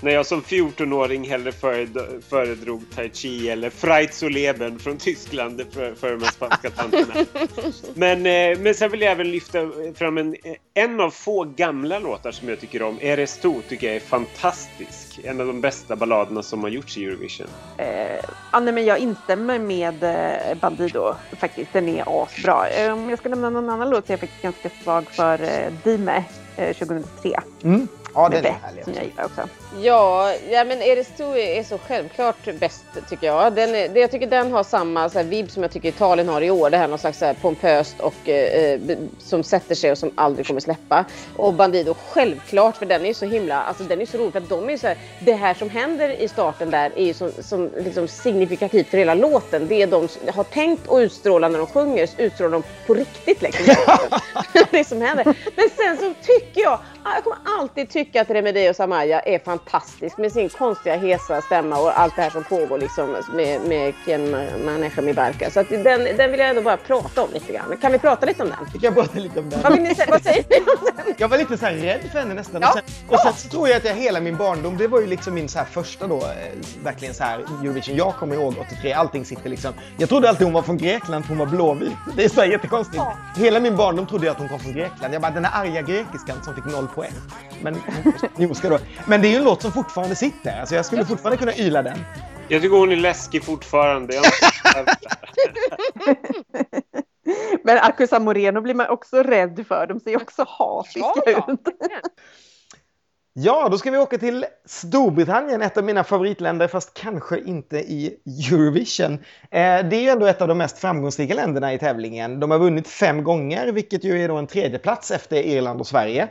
när jag som 14-åring hellre föred- föredrog Tai Chi eller Freit zu leben från Tyskland för, för de här spanska tanterna. [LAUGHS] Men, eh, men sen vill jag även lyfta fram en, en av få gamla låtar som jag tycker om. Eres tu tycker jag är fantastisk. En av de bästa balladerna som har gjorts i Eurovision. Eh, ja, nej, men jag instämmer med eh, Bandido faktiskt. Den är asbra. Eh, om jag ska nämna någon annan låt så är jag faktiskt ganska svag för Dime eh, 2003. Mm. Ja, den är härlig. Som jag gillar också. Ja, ja men Eres tu är så självklart bäst tycker jag. Den är, det, jag tycker den har samma så här, vibb som jag tycker Italien har i år. Det här någon slags så här, pompöst och eh, b- som sätter sig och som aldrig kommer släppa. Och Bandido självklart för den är så himla, alltså den är så rolig för att de är så här, det här som händer i starten där är ju som, som liksom signifikativt för hela låten. Det de har tänkt att utstråla när de sjunger utstrålar de på riktigt liksom. [LAUGHS] [LAUGHS] det som händer. Men sen så tycker jag, jag kommer alltid tycka att Remedios Amaya är fantastisk med sin konstiga hesa stämma och allt det här som pågår liksom med, med Ken Maneja Mibarka. Så att den, den vill jag ändå bara prata om lite grann. Kan vi prata lite om den? Vi kan prata lite om den. Vad, ni vad säger ni om den? Jag var lite så här rädd för henne nästan. Ja. Och, sen, och sen så tror jag att jag hela min barndom, det var ju liksom min så första då, eh, verkligen så här Eurovision. Jag kommer ihåg 83, allting sitter liksom. Jag trodde alltid hon var från Grekland för hon var blåvit. Det är så här jättekonstigt. Hela min barndom trodde jag att hon kom från Grekland. Jag bara, den här arga grekiskan som fick noll poäng. Men, jo, ska då. Men det är ju en låt som fortfarande sitter. Alltså jag skulle fortfarande kunna yla den. Jag tycker hon är läskig fortfarande. [LAUGHS] Men Acusa Moreno blir man också rädd för. De ser också hatiska Ja, ja. ut. [LAUGHS] Ja, då ska vi åka till Storbritannien, ett av mina favoritländer, fast kanske inte i Eurovision. Eh, det är ju ändå ett av de mest framgångsrika länderna i tävlingen. De har vunnit fem gånger, vilket ju är då en tredje plats efter Irland och Sverige.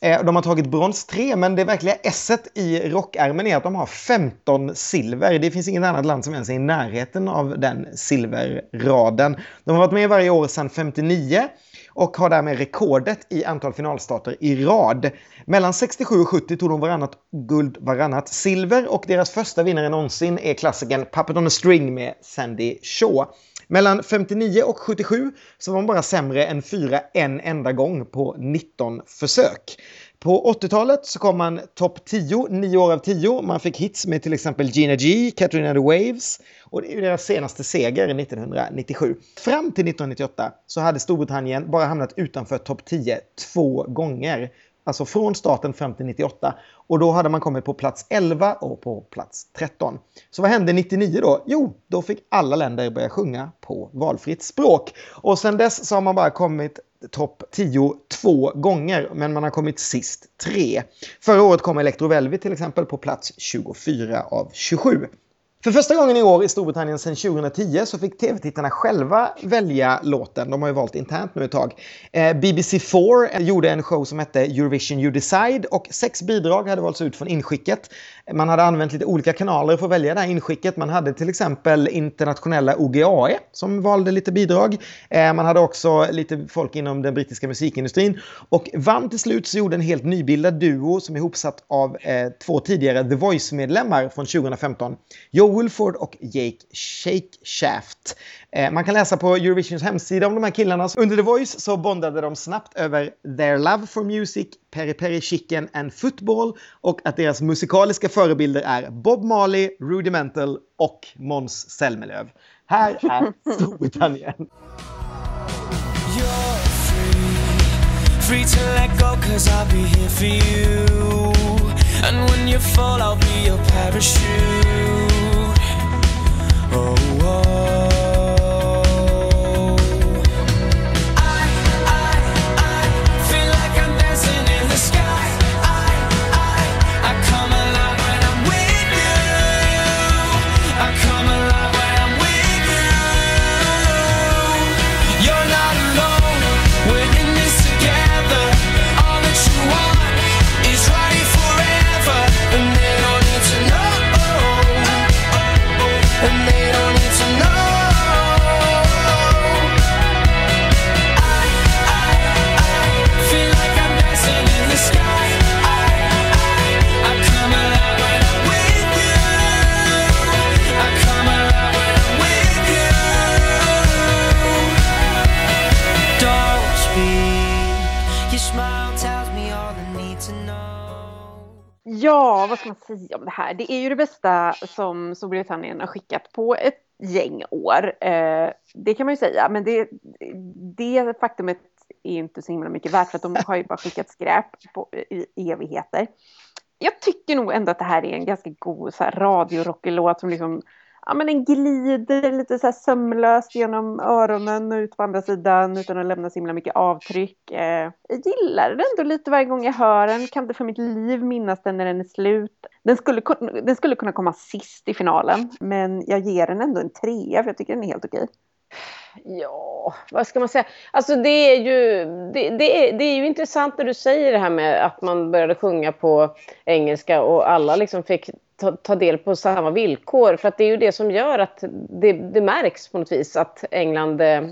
Eh, de har tagit brons tre, men det verkliga esset i rockärmen är att de har 15 silver. Det finns inget annat land som ens är i närheten av den silverraden. De har varit med varje år sedan 59 och har därmed rekordet i antal finalstarter i rad. Mellan 67 och 70 tog de varannat guld, varannat silver och deras första vinnare någonsin är klassikern Puppet on a String med Sandy Shaw. Mellan 59 och 77 så var man bara sämre än fyra en enda gång på 19 försök. På 80-talet så kom man topp 10, 9 år av 10. Man fick hits med till exempel Gina G, Katrina the Waves och det är ju deras senaste seger 1997. Fram till 1998 så hade Storbritannien bara hamnat utanför topp 10 två gånger. Alltså från starten fram till 98. Och då hade man kommit på plats 11 och på plats 13. Så vad hände 99 då? Jo, då fick alla länder börja sjunga på valfritt språk. Och sen dess så har man bara kommit topp 10 två gånger, men man har kommit sist tre. Förra året kom Electro Velvet till exempel på plats 24 av 27. För första gången i år i Storbritannien sedan 2010 så fick tv-tittarna själva välja låten. De har ju valt internt nu ett tag. Eh, BBC4 gjorde en show som hette Eurovision You Decide och sex bidrag hade valts ut från inskicket. Man hade använt lite olika kanaler för att välja det här inskicket. Man hade till exempel internationella OGAE som valde lite bidrag. Eh, man hade också lite folk inom den brittiska musikindustrin. Och vann till slut så gjorde en helt nybildad duo som är ihopsatt av eh, två tidigare The Voice-medlemmar från 2015. Joe Woolford och Jake Shake Shaft. Eh, man kan läsa på Eurovisions hemsida om de här killarna. Under The Voice så bondade de snabbt över their love for music, peri peri chicken and football och att deras musikaliska förebilder är Bob Marley, Rudimental och Måns Zelmerlöw. Här är [LAUGHS] Storbritannien. Free to let go, cause I'll be here for you. And when you fall, I'll be your parachute. Som Storbritannien har skickat på ett gäng år. Eh, det kan man ju säga, men det, det faktumet är inte så himla mycket värt för att de har ju bara skickat skräp på, i evigheter. Jag tycker nog ändå att det här är en ganska god så här, som liksom Ja, men den glider lite så här sömlöst genom öronen och ut på andra sidan utan att lämna så himla mycket avtryck. Eh, jag gillar den ändå lite varje gång jag hör den. Kan inte för mitt liv minnas den när den är slut. Den skulle, den skulle kunna komma sist i finalen, men jag ger den ändå en trea för jag tycker den är helt okej. Ja, vad ska man säga? Alltså det är ju, det, det, är, det är ju intressant när du säger det här med att man började sjunga på engelska och alla liksom fick ta, ta del på samma villkor. För att det är ju det som gör att det, det märks på något vis att England... eh,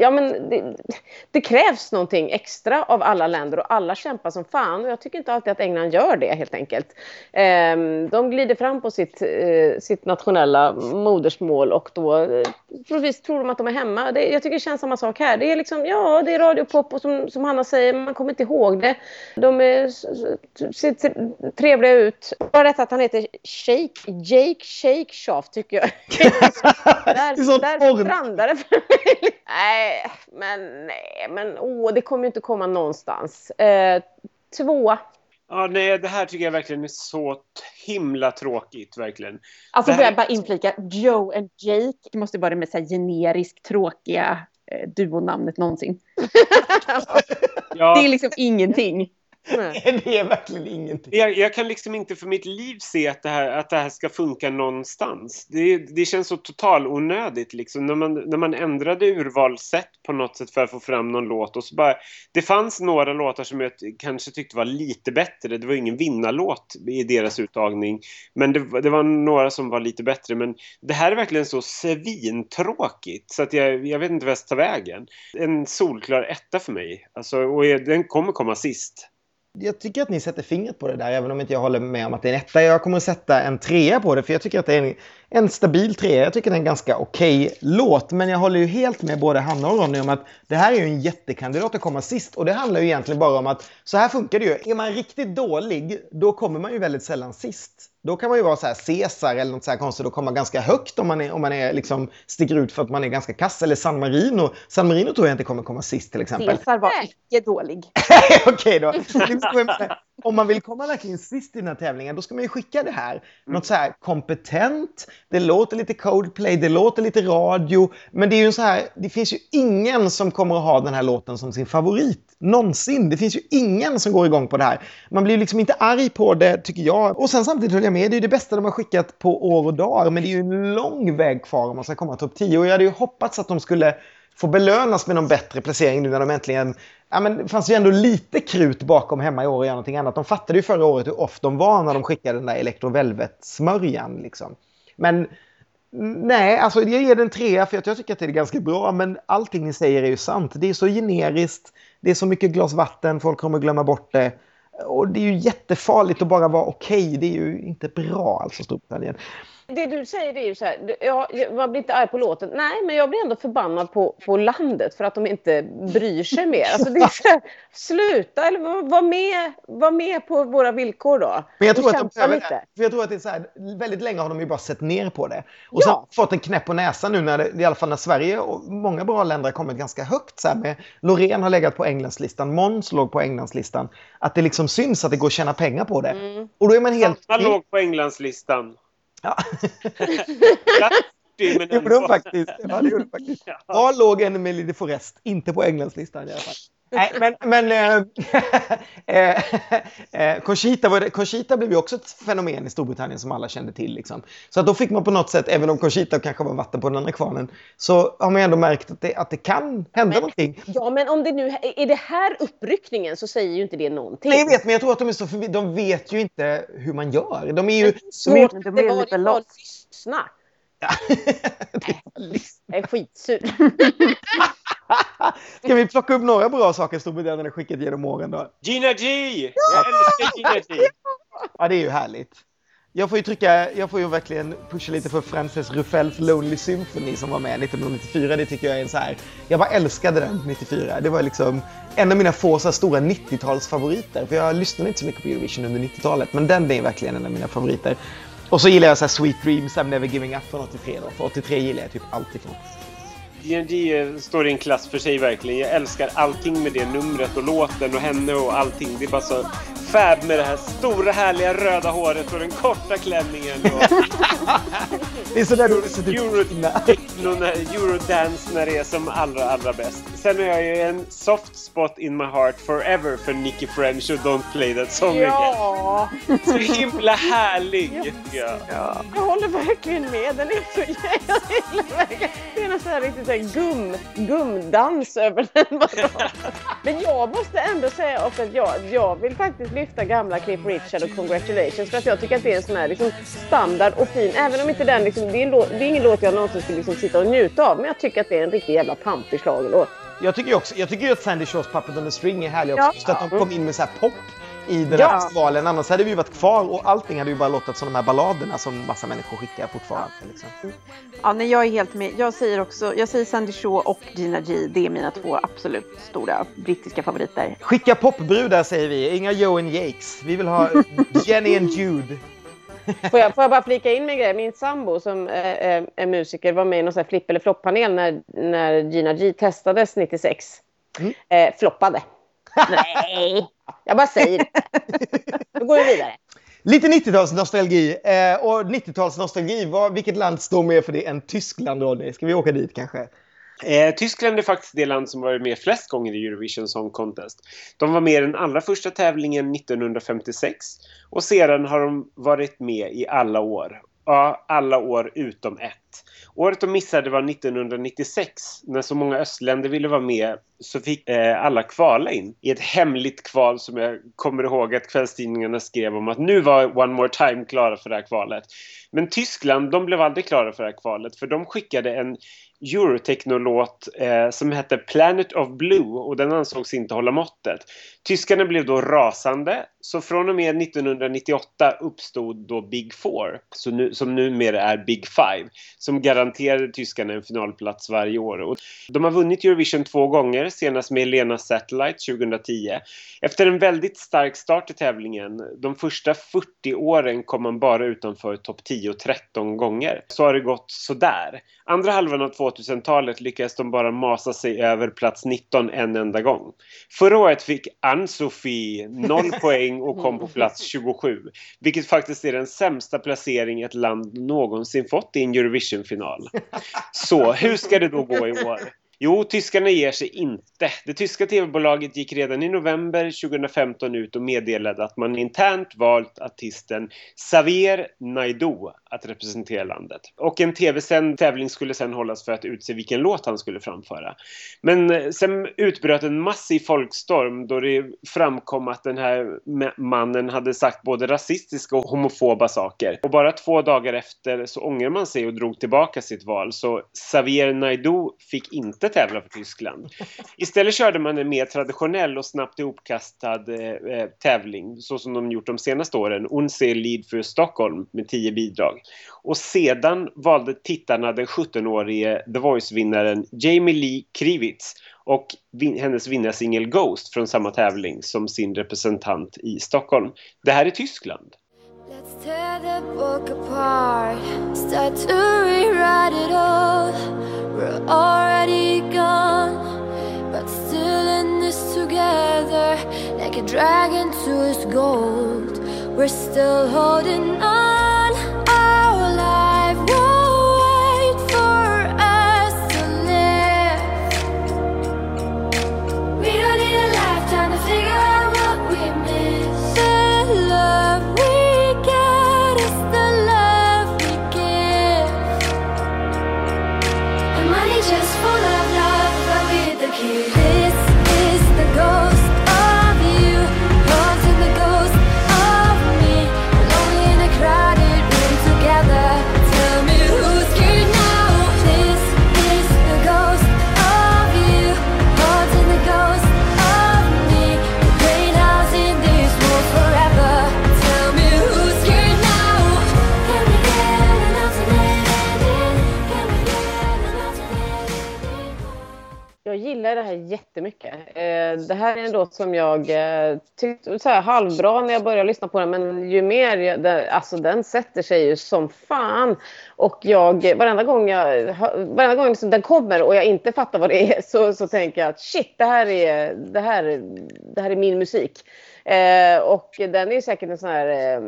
Ja men det, det krävs någonting extra av alla länder och alla kämpar som fan. Och jag tycker inte alltid att England gör det helt enkelt. Ehm, de glider fram på sitt, eh, sitt nationella modersmål och då eh, på något vis tror de att de är hemma. Det, jag tycker det känns samma sak här. Det är liksom, ja det är radiopop och som, som Hanna säger, man kommer inte ihåg det. De är, ser trevliga ut. Bara detta att han heter Shake, Jake Shake Shaft tycker jag. [LAUGHS] Det är där sånt där det för mig. Nej, men nej, men åh, det kommer ju inte komma någonstans. Eh, tvåa. Ja, nej, det här tycker jag verkligen är så himla tråkigt, verkligen. Alltså Det får jag bara inflika, Joe and Jake det måste vara det mest här generiskt tråkiga eh, duonamnet någonsin. [LAUGHS] Ja, Det är liksom ingenting. Nej. [LAUGHS] Det är verkligen ingenting. jag, jag kan liksom inte för mitt liv se att det här, att det här ska funka någonstans. Det, det känns så total onödigt liksom. När man, när man ändrade urvalssätt på något sätt för att få fram någon låt och så bara... Det fanns några låtar som jag kanske tyckte var lite bättre. Det var ingen vinnarlåt i deras uttagning. Men det, var- det var några som var lite bättre. Men det här är verkligen så svintråkigt så att jag, jag vet inte vad jag ska ta vägen. En solklar etta för mig. Alltså, och jag- den kommer komma sist. Jag tycker att ni sätter fingret på det där, även om inte jag håller med om att det är en etta. Jag kommer att sätta en trea på det, för jag tycker att det är en, en stabil trea. Jag tycker det är en ganska okej låt, men jag håller ju helt med både Hanna och Ronny om att det här är ju en jättekandidat att komma sist. Och det handlar ju egentligen bara om att så här funkar det ju. Är man riktigt dålig, då kommer man ju väldigt sällan sist. Då kan man ju vara så här Caesar eller något så här konstigt och komma ganska högt om man, är, om man är liksom sticker ut för att man är ganska kass. Eller San Marino. San Marino tror jag inte kommer komma sist till exempel. Caesar var icke dålig. [LAUGHS] Okej då. Om man vill komma verkligen sist i den här tävlingen, då ska man ju skicka det här. Något så här kompetent, det låter lite Coldplay, det låter lite radio, men det är ju så här, det finns ju ingen som kommer att ha den här låten som sin favorit. Någonsin. Det finns ju ingen som går igång på det här. Man blir ju liksom inte arg på det, tycker jag. Och sen samtidigt höll jag med, det är ju det bästa de har skickat på år och dagar, men det är ju en lång väg kvar om man ska komma topp 10. Och jag hade ju hoppats att de skulle få belönas med någon bättre placering nu när de äntligen... Ja, men det fanns ju ändå lite krut bakom hemma i år och göra någonting annat. De fattade ju förra året hur off de var när de skickade den där ElectroVelvet-smörjan. Liksom. Men nej, alltså jag ger den en trea för att jag tycker att det är ganska bra. Men allting ni säger är ju sant. Det är så generiskt. Det är så mycket glas vatten, folk kommer glömma bort det. Och det är ju jättefarligt att bara vara okej. Okay. Det är ju inte bra alltså Storbritannien. Det du säger det är ju så här, ja, man blir inte arg på låten. Nej, men jag blir ändå förbannad på, på landet för att de inte bryr sig mer. Alltså det är så här, sluta eller var, med, var med på våra villkor då. Men jag tror, att, de, lite. För jag tror att det är så här, väldigt länge har de ju bara sett ner på det. Och ja. sen fått en knäpp på näsan nu när det, i alla fall när Sverige och många bra länder har kommit ganska högt. Så här med, Loreen har legat på Englandslistan, Måns låg på Englandslistan. Att det liksom syns att det går att tjäna pengar på det. Mm. Och då är man helt... Sanna låg på Englandslistan. Ja. [LAUGHS] det gjorde hon faktiskt. Ja, det gjorde hon faktiskt. [LAUGHS] Ja. låg Emily de Forest, inte på Englandslistan i alla fall. Nej, men, men äh, äh, [LAUGHS] Conchita, var det, Conchita blev ju också ett fenomen i Storbritannien som alla kände till. Liksom. Så att då fick man på något sätt, även om Conchita kanske var vatten på den andra kvarnen, så har man ändå märkt att det, att det kan hända men, någonting. Ja, men om det nu är det här uppryckningen så säger ju inte det någonting. Nej, jag vet, men jag tror att de är så förbi, de vet ju inte hur man gör. De är ju... Svårt, de är, de är lite lost. Lyssna. Ja. [LAUGHS] jag är skitsur. [LAUGHS] Ska vi plocka upp några bra saker Storbritannien har skickat genom åren då? Gina G! Jag älskar Gina G! Ja, det är ju härligt. Jag får ju trycka, jag får ju verkligen pusha lite för Frances Ruffels Lonely Symphony som var med 1994. Det tycker jag är en så här, jag bara älskade den 94. Det var liksom en av mina få så stora 90-talsfavoriter. För jag lyssnade inte så mycket på Eurovision under 90-talet, men den är verkligen en av mina favoriter. Och så gillar jag så Sweet Dreams, I'm Never Giving Up från 83 då. För 83 gillar jag typ alltid. ifrån. D&D står i en klass för sig verkligen. Jag älskar allting med det numret och låten och henne och allting. Det är bara så fab med det här stora härliga röda håret och den korta klänningen. Och... [LAUGHS] det är sådär du sett ut Euro, Eurodance när det är som allra, allra bäst. Sen har jag ju en soft spot in my heart forever för Nicky French och Don't Play That Song ja. Again. Så himla härlig. Ja. Ja. Jag håller verkligen med. Den är så jävla... [LAUGHS] Det är något så här riktigt här gum, gumdans över den. [LAUGHS] Men jag måste ändå säga också att jag, jag vill faktiskt lyfta gamla Cliff Richard och Congratulations för att jag tycker att det är en sån här liksom, standard och fin. Även om inte den liksom, det, är låt, det är ingen låt jag någonsin skulle liksom, sitta och njuta av. Men jag tycker att det är en riktig jävla pampig schlagerlåt. Jag tycker ju också, jag tycker ju att Sandy Shaws Puppet on the String är härlig också. Ja. Just att de kom in med så här pop i den här ja. festivalen. Annars hade vi varit kvar och allting hade ju bara låtit som de här balladerna som massa människor skickar fortfarande. Liksom. Ja, nej, jag är helt med. Jag säger också, jag säger Sandy Shaw och Gina G. Det är mina två absolut stora brittiska favoriter. Skicka popbrudar säger vi, inga Joan Yakes. Vi vill ha [LAUGHS] Jenny and Jude. Får jag, får jag bara flika in med grej? Min sambo som är, är musiker var med i någon sån här flipp eller flopp-panel när, när Gina G testades 96. Mm. Eh, floppade. Nej, jag bara säger det. Då går vi vidare. Lite 90-talsnostalgi. Eh, och 90-talsnostalgi, vilket land står mer för det än Tyskland, Ronny? Ska vi åka dit kanske? Eh, Tyskland är faktiskt det land som varit med flest gånger i Eurovision Song Contest. De var med i den allra första tävlingen 1956 och sedan har de varit med i alla år. Ja, alla år utom ett. Året de missade var 1996 när så många östländer ville vara med så fick eh, alla kvala in i ett hemligt kval som jag kommer ihåg att kvällstidningarna skrev om att nu var One More Time klara för det här kvalet. Men Tyskland, de blev aldrig klara för det här kvalet för de skickade en Eurotechno-låt eh, som hette Planet of Blue och den ansågs inte hålla måttet. Tyskarna blev då rasande så från och med 1998 uppstod då Big Four så nu, som numera är Big Five som garanterade tyskarna en finalplats varje år. Och de har vunnit Eurovision två gånger, senast med Lena Satellite 2010. Efter en väldigt stark start i tävlingen, de första 40 åren kom man bara utanför topp 10 13 gånger, så har det gått sådär. Andra halvan av två 2000-talet lyckades de bara masa sig över plats 19 en enda gång. Förra året fick Ann-Sofie 0 [LAUGHS] poäng och kom på plats 27. Vilket faktiskt är den sämsta placering ett land någonsin fått i en Eurovision-final. Så hur ska det då gå i år? Jo, tyskarna ger sig inte. Det tyska tv-bolaget gick redan i november 2015 ut och meddelade att man internt valt artisten Xavier Naidoo att representera landet. Och en tv-sänd tävling skulle sedan hållas för att utse vilken låt han skulle framföra. Men eh, sen utbröt en massiv folkstorm då det framkom att den här mannen hade sagt både rasistiska och homofoba saker. Och bara två dagar efter så ångrade man sig och drog tillbaka sitt val. Så Xavier Naidoo fick inte tävla för Tyskland. Istället körde man en mer traditionell och snabbt ihopkastad eh, eh tävling så som de gjort de senaste åren. Unse Lead för Stockholm med 10 bidrag. Och sedan valde tittarna den 17-årige The Voice-vinnaren Jamie Lee Krivitz och vin- hennes vinnarsingel Ghost från samma tävling som sin representant i Stockholm. Det här är Tyskland. Let's tear the book apart, start to rewrite it all. We're already gone, but still in this together, like a dragon to its gold. We're still holding on. Gillar det här jättemycket. Eh, det här är en låt som jag eh, tyckte så här halvbra när jag började lyssna på den. Men ju mer, jag, det, alltså den sätter sig ju som fan. Och jag, varenda gång, jag, varenda gång liksom den kommer och jag inte fattar vad det är så, så tänker jag att shit, det här är, det här, det här är min musik. Eh, och den är säkert en sån här, eh,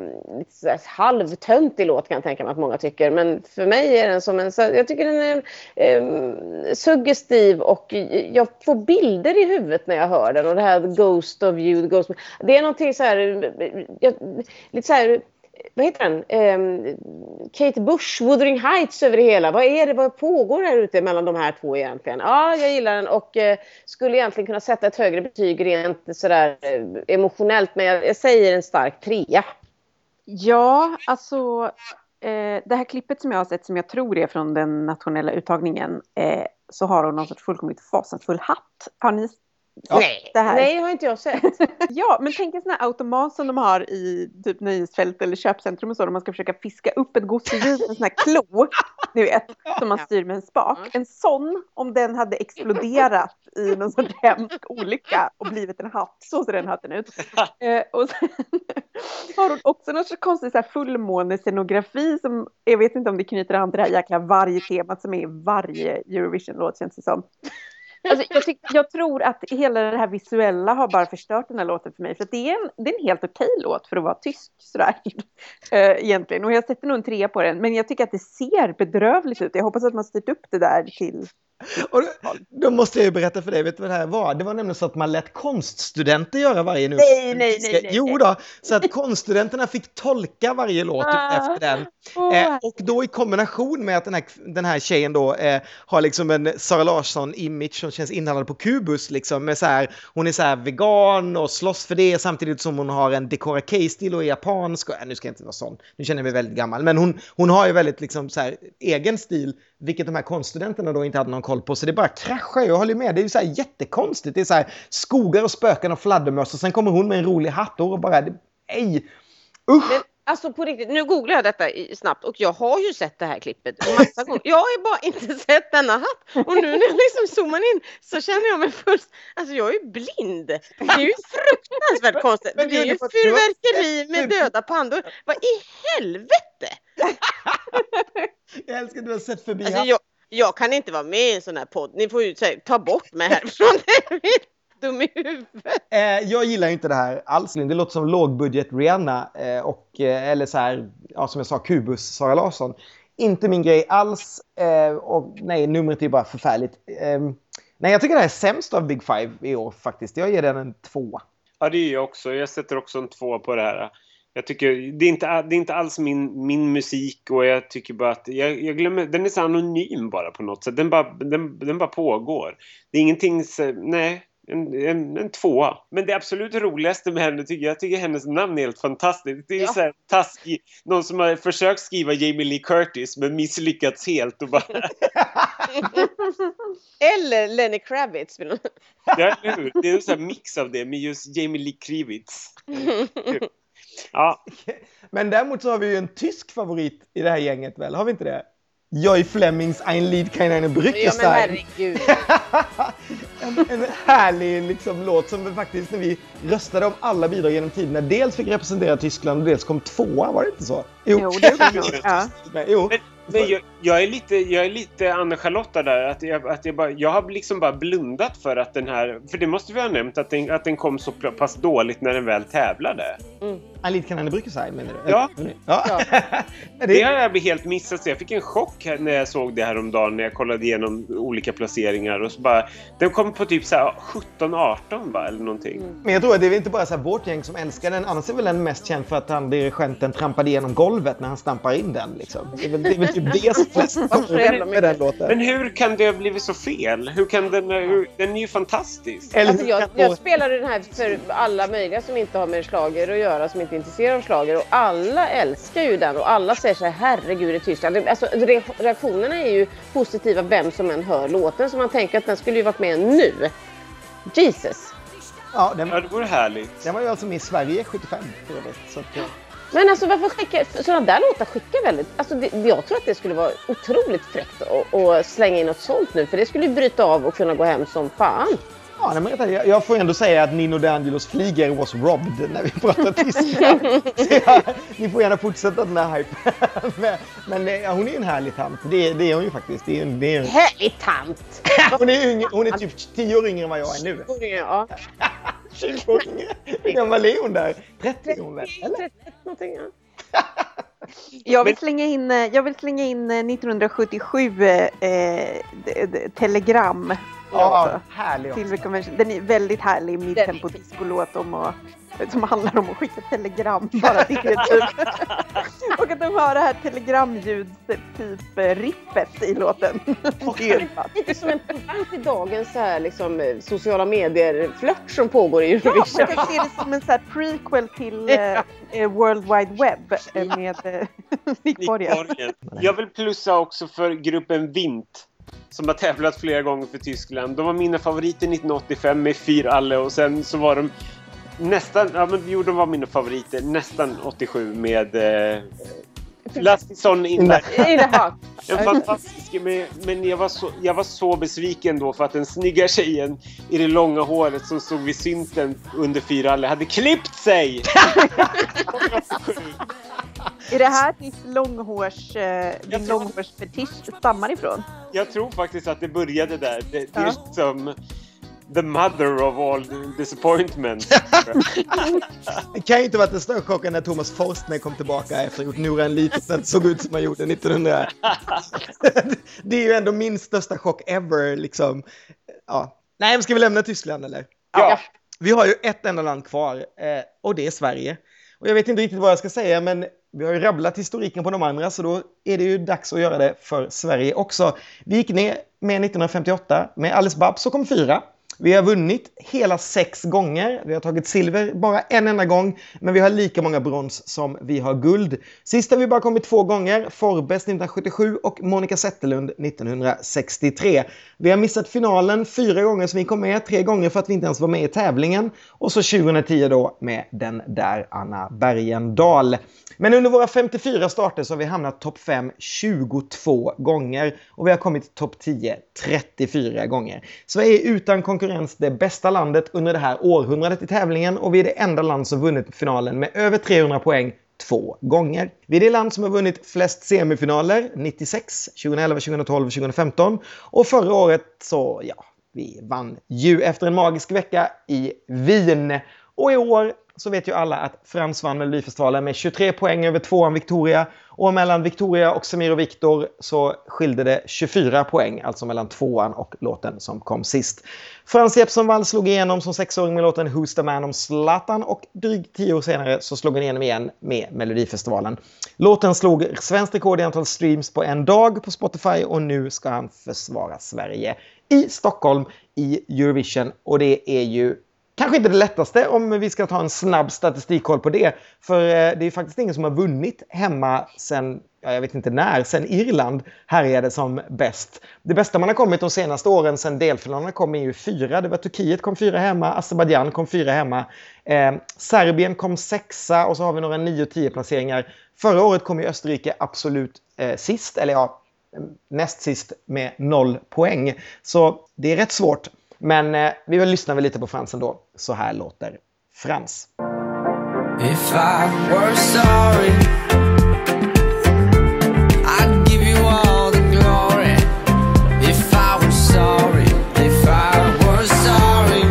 så här halvtöntig låt kan jag tänka mig att många tycker. Men för mig är den som en, så, jag tycker den är eh, suggestiv och jag får bilder i huvudet när jag hör den. Och det här Ghost of you, the Ghost of... Det är någonting så här, jag, lite så här vad heter den? Eh, Kate Bush, Wuthering Heights över det hela. Vad är det, vad pågår här ute mellan de här två egentligen? Ja, jag gillar den och eh, skulle egentligen kunna sätta ett högre betyg rent sådär eh, emotionellt. Men jag, jag säger en stark trea. Ja, alltså eh, det här klippet som jag har sett som jag tror är från den nationella uttagningen eh, så har hon någon sorts fullkomligt fasansfull hatt. Har ni Nej, det nej, har inte jag sett. [LAUGHS] Ja, men tänk en sån här automat som de har i typ nöjesfält eller köpcentrum och så, där man ska försöka fiska upp ett gosedjur med en sån här [LAUGHS] klo, ni vet, som man styr med en spak. En sån, om den hade exploderat i någon sorts hemsk olycka och blivit en hatt, så ser den hatten ut. [LAUGHS] Eh, och sen har hon också någon sorts konstig så här fullmånescenografi som, jag vet inte om det knyter an till det här jäkla varje temat som är i varje Eurovision-låt känns det som. Alltså, jag, tyck, jag tror att hela det här visuella har bara förstört den här låten för mig. För att det, är en, det är en helt okej låt för att vara tysk sådär. äh, [LAUGHS] egentligen. Och jag sätter nog en trea på den. Men jag tycker att det ser bedrövligt ut. Jag hoppas att man styrt upp det där till... Och då, måste jag ju berätta för dig, vet du vad det här var? Det var nämligen så att man lät konststudenter göra varje nu. Nej, nej, nej, nej, Jo då, så att konststudenterna fick tolka varje låt Ah. efter den. Eh, och då i kombination med att den här, den här tjejen då eh, har liksom en Sara Larsson-image som känns inhandlad på kubus liksom med så här, hon är så här vegan och slåss för det samtidigt som hon har en Decora K-stil och är japansk. Och, äh, nu ska jag inte vara sån, nu känner jag mig väldigt gammal, men hon, hon har ju väldigt liksom så här egen stil, vilket de här konststudenterna då inte hade någon koll på. Så det bara kraschar jag håller med, det är ju så här jättekonstigt. Det är så här skogar och spöken och fladdermöss och sen kommer hon med en rolig hatt och bara, nej, usch! Men alltså på riktigt, nu googlar jag detta i, snabbt och jag har ju sett det här klippet massa [LAUGHS] gånger. Jag har bara inte [LAUGHS] sett denna hatt och nu när jag liksom zoomar in så känner jag mig först, alltså jag är ju blind. Det är ju fruktansvärt [LAUGHS] konstigt. Det är ju fyrverkeri med döda pandor. Vad i helvete? Jag älskar att du har sett förbi Alltså jag, Jag kan inte vara med i en sån här podd. Ni får ju säga, ta bort mig härifrån. Dum i huvudet. Eh, jag gillar ju inte det här alls. Det låter som lågbudget Rihanna eh, och, eh, eller så här, ja, som jag sa, Kubus Sara Larsson. Inte min grej alls. Eh, och nej, numret är bara förfärligt. Eh, nej, jag tycker det här är sämst av Big Five i år faktiskt. Jag ger den en tvåa. Ja, det är jag också. Jag sätter också en två på det här. Jag tycker det är inte, det är inte alls min, min musik och jag tycker bara att jag, jag glömmer, den är så anonym bara på något sätt. Den bara, den, den bara pågår. Det är ingenting, nej, en, en, en tvåa. Men det absolut roligaste med henne tycker jag, tycker hennes namn är helt fantastiskt. Det är Ja. så här taskig, någon som har försökt skriva Jamie Lee Curtis men misslyckats helt och bara, [LAUGHS] Eller Lenny Kravitz. [LAUGHS] ja, eller hur? Det är en sån här mix av det med just Jamie Lee Krivitz. [LAUGHS] Ja, Men däremot så har vi ju en tysk favorit i det här gänget väl? Har vi inte det? Joy Flemings Ein Lied keine Ja men herregud. [LAUGHS] en, en härlig liksom, låt som vi faktiskt när vi röstade om alla bidrag genom tiderna dels fick representera Tyskland och dels kom tvåa, var det inte så? Jo, det gjorde det nog. [LAUGHS] Ja. Men, jo. Men, men jag, jag är lite, jag är lite Anna-Charlotta där. Att jag, att jag, bara, jag har liksom bara blundat för att den här... För det måste vi ha nämnt, att den, att den kom så pass dåligt när den väl tävlade. Lied keine Brückestein menar du? Ja. ja. Det [LAUGHS] det, har jag helt missat. Så jag fick en chock när jag såg det här om dagen när jag kollade igenom olika placeringar. Och så bara, den kom på typ så här 17-18 va, eller någonting. men jag tror att det är inte bara så här vårt gäng som älskar den. Annars är väl den mest känd för att han dirigenten trampade igenom golvet när han stampar in den. Liksom. Det, är väl, det är väl typ det som flest så jävla med den låten. Men hur kan det ha blivit så fel? Hur kan den... Hur, den är ju fantastisk. Alltså jag, kan jag spelade den här för alla möjliga som inte har med slager att göra, som inte är intresserade av slager och alla älskar ju den och alla säger så här herregud i Tyskland. Alltså, re- reaktionerna är ju positiva vem som än hör låten så man tänker att den skulle ju varit med nu. Jesus! Ja, den, Ja, det vore härligt. den var ju alltså med i Sverige 75 för övrigt. Så att, eh, Men alltså varför skicka sådana där låtar skickar väldigt, alltså det, jag tror att det skulle vara otroligt fräckt att- att slänga in något sånt nu för det skulle ju bryta av och kunna gå hem som fan. Ja, nej, men jag, jag får ändå säga att Nino D'Angelos flyger was robbed när vi [LAUGHS] pratar tyska. Så jag, ni får gärna fortsätta den här hypen. [LAUGHS] men men eh, ja, hon är ju en härlig tant. Det, det är hon ju faktiskt. Det är, en- det är, en- Härlig tant! [LAUGHS] hon, är yngre, hon är typ 10 år yngre än vad jag är nu. Ja. 20 år yngre. Hur gammal är hon där? 30 är hon väl? Eller? 31 någonting, ja. Jag vill slänga in, eh, jag vill slänga in eh, 1977 eh, d- Telegram. Ja, härlig Silver också. Convention. Den är väldigt härlig midtempo discolåt om att som handlar om att skicka telegram [LAUGHS] bara till er typ. Och att de har det här telegramljuds typ rippet i låten. Det är. Lite som en pendant till dagens så här, liksom, eh, sociala medier-flört som pågår i Ja, man Eurovision. kan se det som en så här prequel till eh, eh, World Wide Web eh, med eh, [LAUGHS] Nick. Borgen. Jag vill plussa också för gruppen Vint. Som har tävlat flera gånger för Tyskland. De var mina favoriter 1985 med Fyr Alle och sen så var de nästan, ja men jo de var mina favoriter nästan 87 med eh, Lastisson in Nej. I det här. En fantastisk, men, men jag, var så, jag var så besviken då för att den snygga tjejen i det långa håret som stod vid synten under fyra alle hade klippt sig! Är det här ditt långhårs, eh, din långhårsfetisch stammar ifrån? Jag tror faktiskt att det började där. Det, det är Ja. som the mother of all disappointment. Det kan ju inte varit en större chock än när Thomas Forstner kom tillbaka efter att ha gjort Nora en liten såg ut som han gjorde 1900. [LAUGHS] det är ju ändå min största chock ever liksom. Ja. Nej, men ska vi lämna Tyskland eller? ja. Vi har ju ett enda land kvar eh, och det är Sverige. Och jag vet inte riktigt vad jag ska säga, men vi har ju rabblat historiken på de andra, så då är det ju dags att göra det för Sverige också. Vi gick ner med 1958 med Alice Babs och kom fyra. Vi har vunnit hela sex gånger. Vi har tagit silver bara en enda gång, men vi har lika många brons som vi har guld. Sist har vi bara kommit två gånger, Forbes 1977 och Monica Zetterlund 1963. Vi har missat finalen fyra gånger som vi kom med, tre gånger för att vi inte ens var med i tävlingen och så 2010 då med den där Anna Bergendahl. Men under våra 54 starter så har vi hamnat topp 5 22 gånger och vi har kommit topp 10 34 gånger. Sverige är utan konkurrens det bästa landet under det här århundradet i tävlingen och vi är det enda land som vunnit finalen med över 300 poäng två gånger. Vi är det land som har vunnit flest semifinaler, 96, 2011, 2012, 2015. Och förra året så, ja, vi vann ju efter en magisk vecka i Wien. Och i år så vet ju alla att Frans vann Melodifestivalen med 23 poäng över tvåan Victoria. Och mellan Victoria och Semir och Viktor så skilde det 24 poäng, alltså mellan tvåan och låten som kom sist. Frans Jeppsson Wall slog igenom som sexåring med låten Who's the man om Zlatan och drygt tio år senare så slog han igenom igen med Melodifestivalen. Låten slog svenskt rekord i antal streams på en dag på Spotify och nu ska han försvara Sverige i Stockholm i Eurovision och det är ju Kanske inte det lättaste om vi ska ta en snabb statistikkoll på det. För eh, det är faktiskt ingen som har vunnit hemma sen, ja, jag vet inte när, sen Irland härjade som bäst. Det bästa man har kommit de senaste åren sen delfinalerna kom är ju fyra. Det var Turkiet kom fyra hemma, Azerbajdzjan kom fyra hemma. Eh, Serbien kom sexa och så har vi några 9-10 placeringar. Förra året kom ju Österrike absolut eh, sist, eller ja, näst sist med noll poäng. Så det är rätt svårt. Men eh, vi vill lyssna lite på Frans ändå. Så här låter Frans. If I were sorry, I'd give you all the glory. If I were sorry, if I were sorry,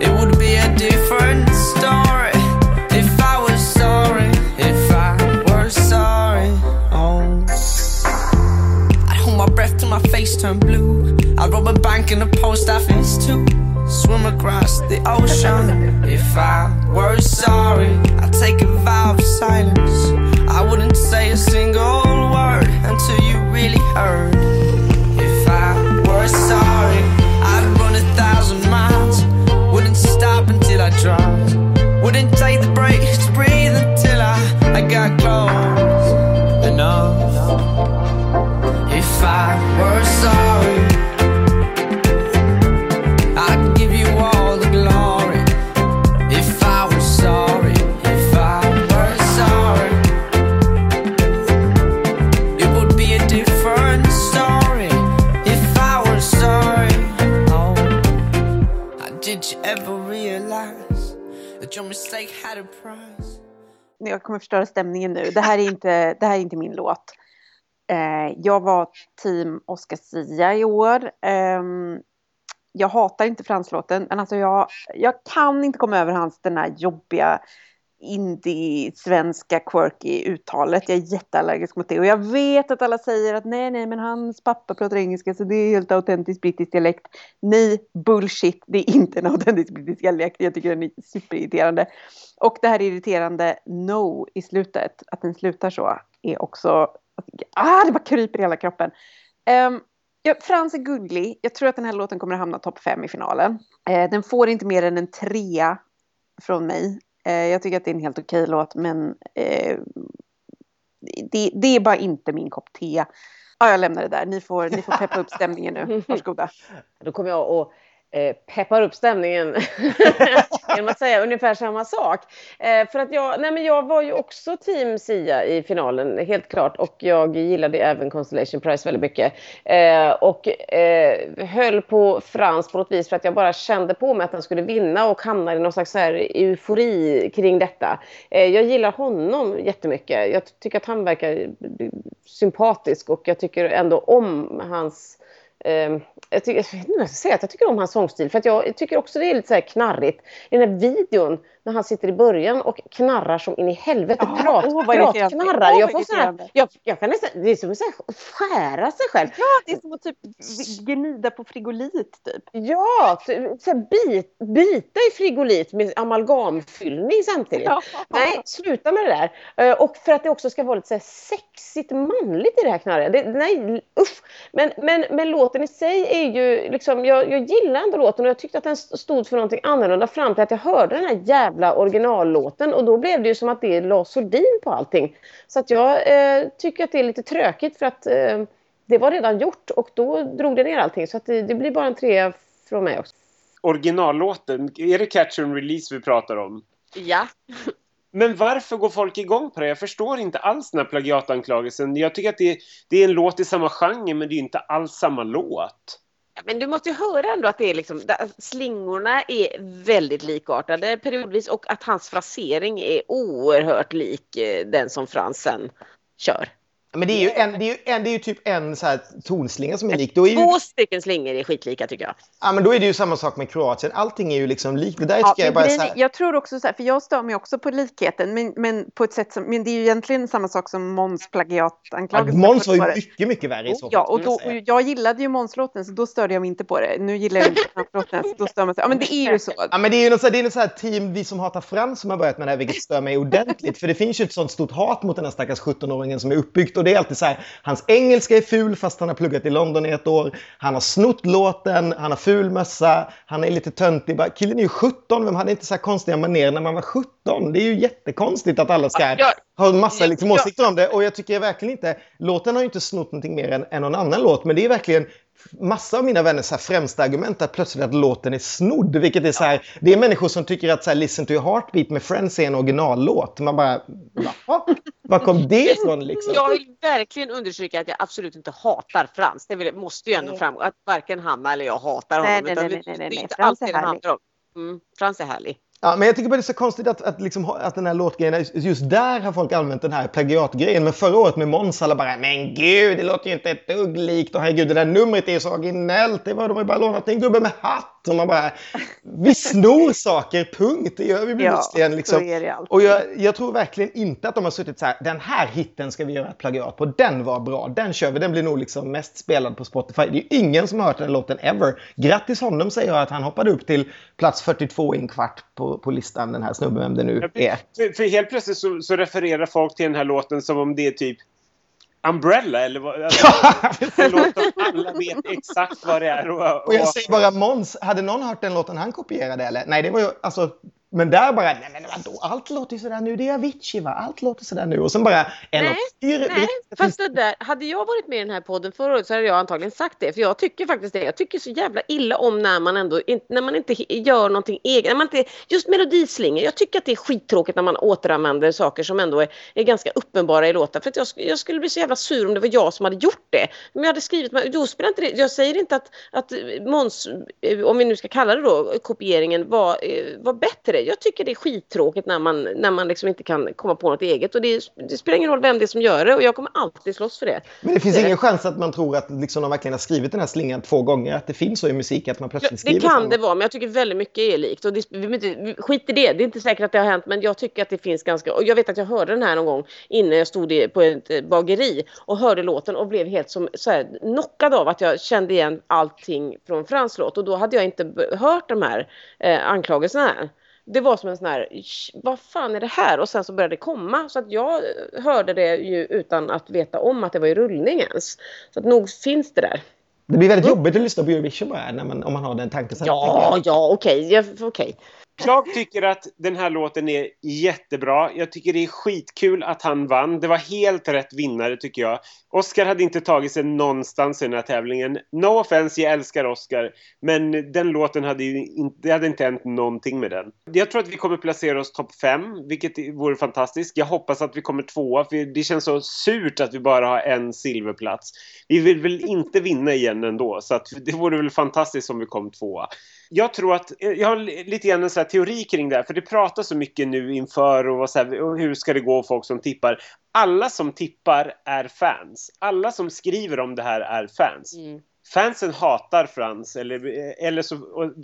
it would be a different story. If I was sorry, if I were sorry, oh. I'd hold my breath till my face turned blue. Bank in a post office too. Swim across the ocean. If I were sorry, I'd take a vow of silence. I wouldn't say a single word until you really heard. Kommer förstöra stämningen nu. Det här är inte, det här är inte min låt. Eh, jag var team Oscar Sia i år. Eh, jag hatar inte franslåten, men alltså jag, jag kan inte komma över hans den här jobbiga indie-svenska quirky uttalet. Jag är jätteallergisk mot det. Och jag vet att alla säger att nej, nej, men hans pappa pratar engelska så det är helt autentisk brittisk dialekt. Nej, bullshit, det är inte en autentisk brittisk dialekt. Jag tycker den är superirriterande. Och det här irriterande no i slutet, att den slutar så, är också... Ah, det bara kryper i hela kroppen. Um, Ja, Frans är gullig. Jag tror att den här låten kommer att hamna topp fem i finalen. Eh, den får inte mer än en trea från mig. Eh, jag tycker att det är en helt okej låt, men eh, det, det, är bara inte min kopp te. Ja, jag lämnar det där. Ni får, ni får peppa upp stämningen nu. [LAUGHS] Varsågoda. Då kommer jag att eh, peppar upp stämningen [LAUGHS] genom att säga ungefär samma sak. Eh, för att jag, nej men jag var ju också team Sia i finalen, helt klart. Och jag gillade även Constellation Prize väldigt mycket. Eh, och eh, höll på Frans på något vis för att jag bara kände på mig att han skulle vinna och hamnade i någon slags så här eufori kring detta. Eh, jag gillar honom jättemycket. Jag tycker att han verkar sympatisk och jag tycker ändå om hans eh, jag, tycker, jag vet inte vad jag ska säga, att jag tycker om hans sångstil. För att jag tycker också det är lite så här knarrigt. I den här videon när han sitter i början och knarrar som in i helvete. Ja, prat, vad prat knarrar. Åh, jag, får så här, jag, jag kan nästan, det är som att skära sig själv. Ja, det är som att typ gnida på frigolit typ. Ja, så, här, bit, bita i frigolit med amalgamfyllning samtidigt. Ja. Nej, sluta med det där. Eh, Och för att det också ska vara lite så här sexigt manligt i det här knarret. Det, nej, usch. Men, men, men låten i sig är ju liksom, jag, jag gillar ändå låten och jag tyckte att den stod för någonting annorlunda fram till att jag hörde den här jävla originallåten och då blev det ju som att det la sordin på allting. Så att jag eh, tycker att det är lite tråkigt för att eh, det var redan gjort och då drog det ner allting. Så att det, det blir bara en trea från mig också. Originallåten, är det Catch and Release vi pratar om? Ja. Men varför går folk igång på det? Jag förstår inte alls den här plagiatanklagelsen. Jag tycker att det, det är en låt i samma genre, men det är inte alls samma låt. Men du måste ju höra ändå att det är liksom, slingorna är väldigt likartade periodvis och att hans frasering är oerhört lik eh, den som Fransen kör. Men det är ju, en, det är ju, en, det är ju typ en så här tonslinga som är lik. Då är ju, Två stycken slingor är skitlika tycker jag. ja, men då är det ju samma sak med Kroatien. Allting är ju liksom likt. Det där Ja, tycker jag bara så här, jag tror också så här, för jag stör mig också på likheten, men, men på ett sätt som, men det är ju egentligen samma sak som Måns ja, plagiatanklagelse. Måns var ju mycket, mycket värre i så fall. Ja, och då, och jag gillade ju Måns-låten så då störde jag mig inte på det. Nu gillar jag inte Frans-låten så då stör man sig. Ja men det är ju så. Ja, men det är ju något så här, det är något så här team Vi som hatar Frans som har börjat med det här, vilket stör mig ordentligt. För det finns ju ett sånt stort hat mot den här stackars 17-åringen som är uppbyggt. Och det är alltid så här, hans engelska är ful fast han har pluggat i London i ett år. Han har snott låten, han har ful mössa, han är lite töntig. Bara, Killen är ju 17, vem hade inte så här konstiga manér när man var 17? Det är ju jättekonstigt att alla ska Ja, ha en massa liksom, åsikter om det. Och jag tycker verkligen inte, låten har ju inte snott någonting mer än, än någon annan låt. Men det är verkligen massa av mina vänners så här främsta argument är plötsligt att låten är snodd. Vilket är så här, det är människor som tycker att så här, Listen to your heartbeat med Friends är en originallåt. Man bara, va? Var kom det ifrån liksom? Jag vill verkligen understryka att jag absolut inte hatar Frans. Det vill, måste ju ändå framgå att varken Hanna eller jag hatar honom. Nej, nej, nej, det- nej, nej, nej. inte Frans är härlig. Mm, Frans är härlig. Ja, men jag tycker bara det är så konstigt att, att, liksom, att den här låtgrejen, just där har folk använt den här plagiatgrejen. Men förra året med Måns, alla bara “men gud, det låter ju inte ett dugg likt” och herregud, det där numret är ju så originellt. Det var, de har ju bara lånat en gubbe med hatt. Och man bara, vi snor [LAUGHS] saker, punkt. Det gör vi bevisligen. så liksom. Och jag, jag tror verkligen inte att de har suttit så här, den här hitten ska vi göra ett plagiat på, den var bra, den kör vi, den blir nog liksom mest spelad på Spotify. Det är ju ingen som har hört den låten ever. Grattis honom säger jag att han hoppade upp till plats 42 i en kvart på, på listan, den här snubben, vem det nu är. För, för helt plötsligt så, så refererar folk till den här låten som om det är typ Umbrella eller vad? [LAUGHS] Alltså, låt alla vet exakt vad det är. Och, Och jag säger bara Måns, hade någon hört den låten han kopierade eller? Nej, det var ju alltså, men där bara, nej men vadå, allt låter ju sådär nu, det är Avicii va, allt låter sådär nu. Och sen bara en Nej, obskyr... Nej, fast det där, hade jag varit med i den här podden förra året så hade jag antagligen sagt det. För jag tycker faktiskt det. Jag tycker så jävla illa om när man ändå när man inte gör någonting eget. När man inte, just melodislingor. Jag tycker att det är skittråkigt när man återanvänder saker som ändå är, är ganska uppenbara i låtar. För jag, jag skulle bli så jävla sur om det var jag som hade gjort det. Men jag hade skrivit, då spelar inte det, jag säger inte att, att Måns, eh, om vi nu ska kalla det då, kopieringen var, eh, var bättre. Jag tycker det är skittråkigt när man, när man liksom inte kan komma på något eget. Och det, det spelar ingen roll vem det är som gör det och jag kommer alltid slåss för det. Men det finns Det är ingen chans att man tror att liksom, de verkligen har skrivit den här slingan två gånger, att det finns så i musik att man Ja, plötsligt det skriver kan samma. det vara, men jag tycker väldigt mycket är likt. Och det, skit i det, det är inte säkert att det har hänt, men jag tycker att det finns ganska... Och jag vet att jag hörde den här någon gång innan jag stod på ett eh, bageri och hörde låten och blev helt som så här, knockad av att jag kände igen allting från Frans låt. Och då hade jag inte hört de här eh, anklagelserna. Här. Det var som en sån här, "Sh, vad fan är det här? Och sen så började det komma. Så att jag hörde det ju utan att veta om att det var i rullning ens. Så att nog finns det där. Det blir väldigt jobbigt att lyssna på Eurovision bara, när man, om man har den här, Ja, ja, okej. ja, okej. Jag tycker att den här låten är jättebra. Jag tycker det är skitkul att han vann. Det var helt rätt vinnare tycker jag. Oscar hade inte tagit sig någonstans i den här tävlingen. No offense, jag älskar Oscar. Men den låten hade ju inte, det hade inte hänt någonting med den. Jag tror att vi kommer placera oss topp fem, vilket vore fantastiskt. Jag hoppas att vi kommer tvåa, för det känns så surt att vi bara har en silverplats. Vi vill väl inte vinna igen ändå, så att det vore väl fantastiskt om vi kom tvåa. Jag tror att, jag har lite grann en sån här teori kring det här, för det pratas så mycket nu inför och, så här, och hur ska det gå folk som tippar. Alla som tippar är fans. Alla som skriver om det här är fans. Mm. Fansen hatar Frans, eller, eller så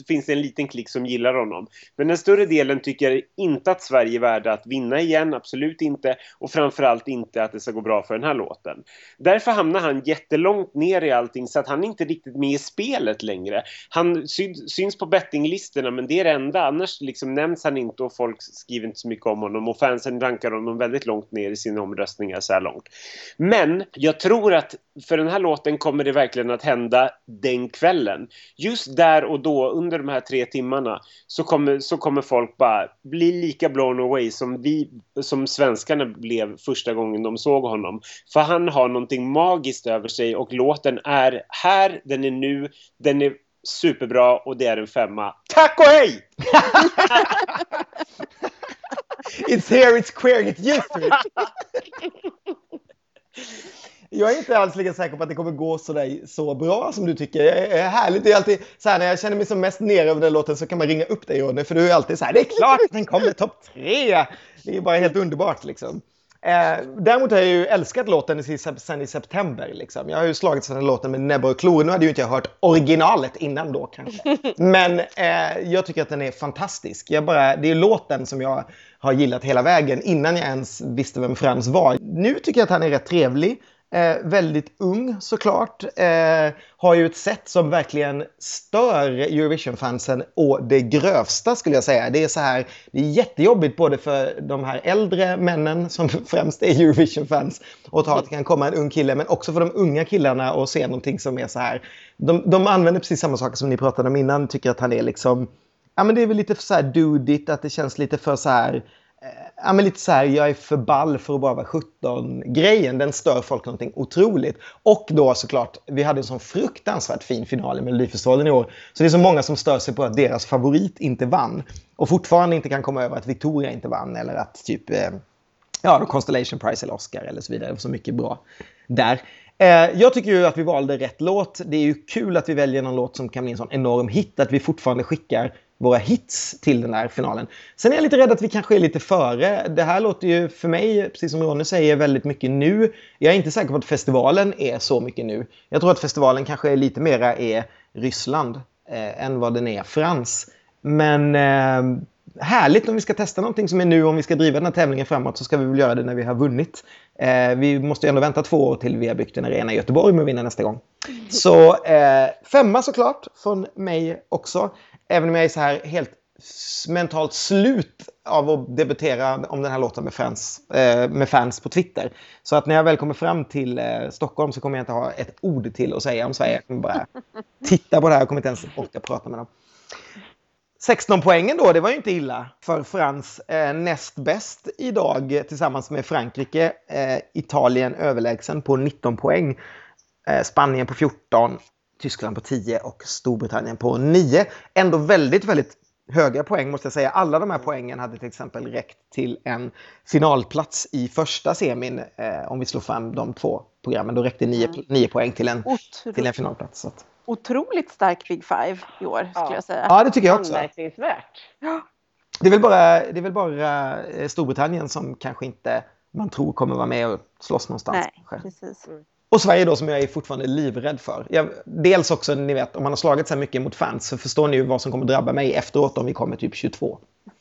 finns det en liten klick som gillar honom. Men den större delen tycker inte att Sverige är värda att vinna igen, absolut inte. Och framförallt inte att det ska gå bra för den här låten. Därför hamnar han jättelångt ner i allting så att han är inte riktigt med i spelet längre. Han syns på bettinglistorna men det är det enda. Annars liksom nämns han inte och folk skriver inte så mycket om honom. Och fansen rankar honom väldigt långt ner i sina omröstningar så här långt. Men jag tror att för den här låten kommer det verkligen att hända den kvällen. Just där och då, under de här tre timmarna, så kommer, så kommer folk bara bli lika blown away som vi, som svenskarna blev första gången de såg honom. För han har någonting magiskt över sig och låten är här, den är nu, den är superbra och det är en femma. Tack och hej! [LAUGHS] It's here, it's queer, it's used to it. Jag är inte alls lika säker på att det kommer gå så, där, så bra som du tycker. Det är härligt. Det är alltid så här, när jag känner mig som mest nere över den låten så kan man ringa upp dig Ronny, för du är alltid så här, det är klart att den kommer topp tre. Det är bara helt underbart liksom. Eh, däremot har jag ju älskat låten sen i september. Liksom. Jag har ju slagit den låten med näbbar och klor. Nu hade ju inte jag hört originalet innan då kanske. Men eh, jag tycker att den är fantastisk. Jag bara, det är låten som jag har gillat hela vägen innan jag ens visste vem Frans var. Nu tycker jag att han är rätt trevlig. Eh, väldigt ung såklart. Eh, har ju ett sätt som verkligen stör Eurovision-fansen å det grövsta skulle jag säga. Det är så här, det är jättejobbigt både för de här äldre männen som [LAUGHS] främst är Eurovision-fans och ta att det kan komma en ung kille men också för de unga killarna och se någonting som är så här. De, de använder precis samma saker som ni pratade om innan, tycker att han är liksom Ja men det är väl lite för så här dudigt, att det känns lite för så här eh, Ja, men lite så här, jag är för ball för att bara vara 17-grejen, den stör folk någonting otroligt. Och då såklart, vi hade en sån fruktansvärt fin final i Melodifestivalen i år. Så det är så många som stör sig på att deras favorit inte vann. Och fortfarande inte kan komma över att Victoria inte vann eller att typ, eh, ja, då Constellation Prize eller Oscar eller så vidare. Det var så mycket bra där. Eh, jag tycker ju att vi valde rätt låt. Det är ju kul att vi väljer någon låt som kan bli en sån enorm hit, att vi fortfarande skickar våra hits till den här finalen. Sen är jag lite rädd att vi kanske är lite före. Det här låter ju för mig, precis som Ronny säger, väldigt mycket nu. Jag är inte säker på att festivalen är så mycket nu. Jag tror att festivalen kanske är lite mera är Ryssland eh, än vad den är Frans. Men eh, härligt om vi ska testa någonting som är nu. Om vi ska driva den här tävlingen framåt så ska vi väl göra det när vi har vunnit. Eh, vi måste ju ändå vänta två år till vi har byggt en arena i Göteborg med att vinna nästa gång. Så eh, femma såklart från mig också. Även om jag är så här helt mentalt slut av att debutera om den här låten med fans, eh, med fans på Twitter. Så att när jag väl kommer fram till eh, Stockholm så kommer jag inte ha ett ord till att säga om Sverige. Jag kommer bara [LAUGHS] titta på det här och kommer inte ens orka prata med dem. 16 poängen då, det var ju inte illa för Frans. Eh, näst bäst idag tillsammans med Frankrike. Eh, Italien överlägsen på 19 poäng. Eh, Spanien på 14, Tyskland på 10 och Storbritannien på 9. Ändå väldigt, väldigt höga poäng måste jag säga. Alla de här poängen hade till exempel räckt till en finalplats i första semin. Eh, om vi slår fram de två programmen, då räckte 9, Mm. poäng till en, till en finalplats. Så att, otroligt stark Big Five i år skulle Ja. jag säga. ja, det tycker jag också. Anmärkningsvärt. Det är väl bara, det är väl bara eh, Storbritannien som kanske inte man tror kommer vara med och slåss någonstans. Nej, kanske. precis. Och Sverige då som jag är fortfarande livrädd för. Jag, dels också, ni vet, om man har slagit så här mycket mot fans så förstår ni ju vad som kommer drabba mig efteråt om vi kommer typ 22. [LAUGHS]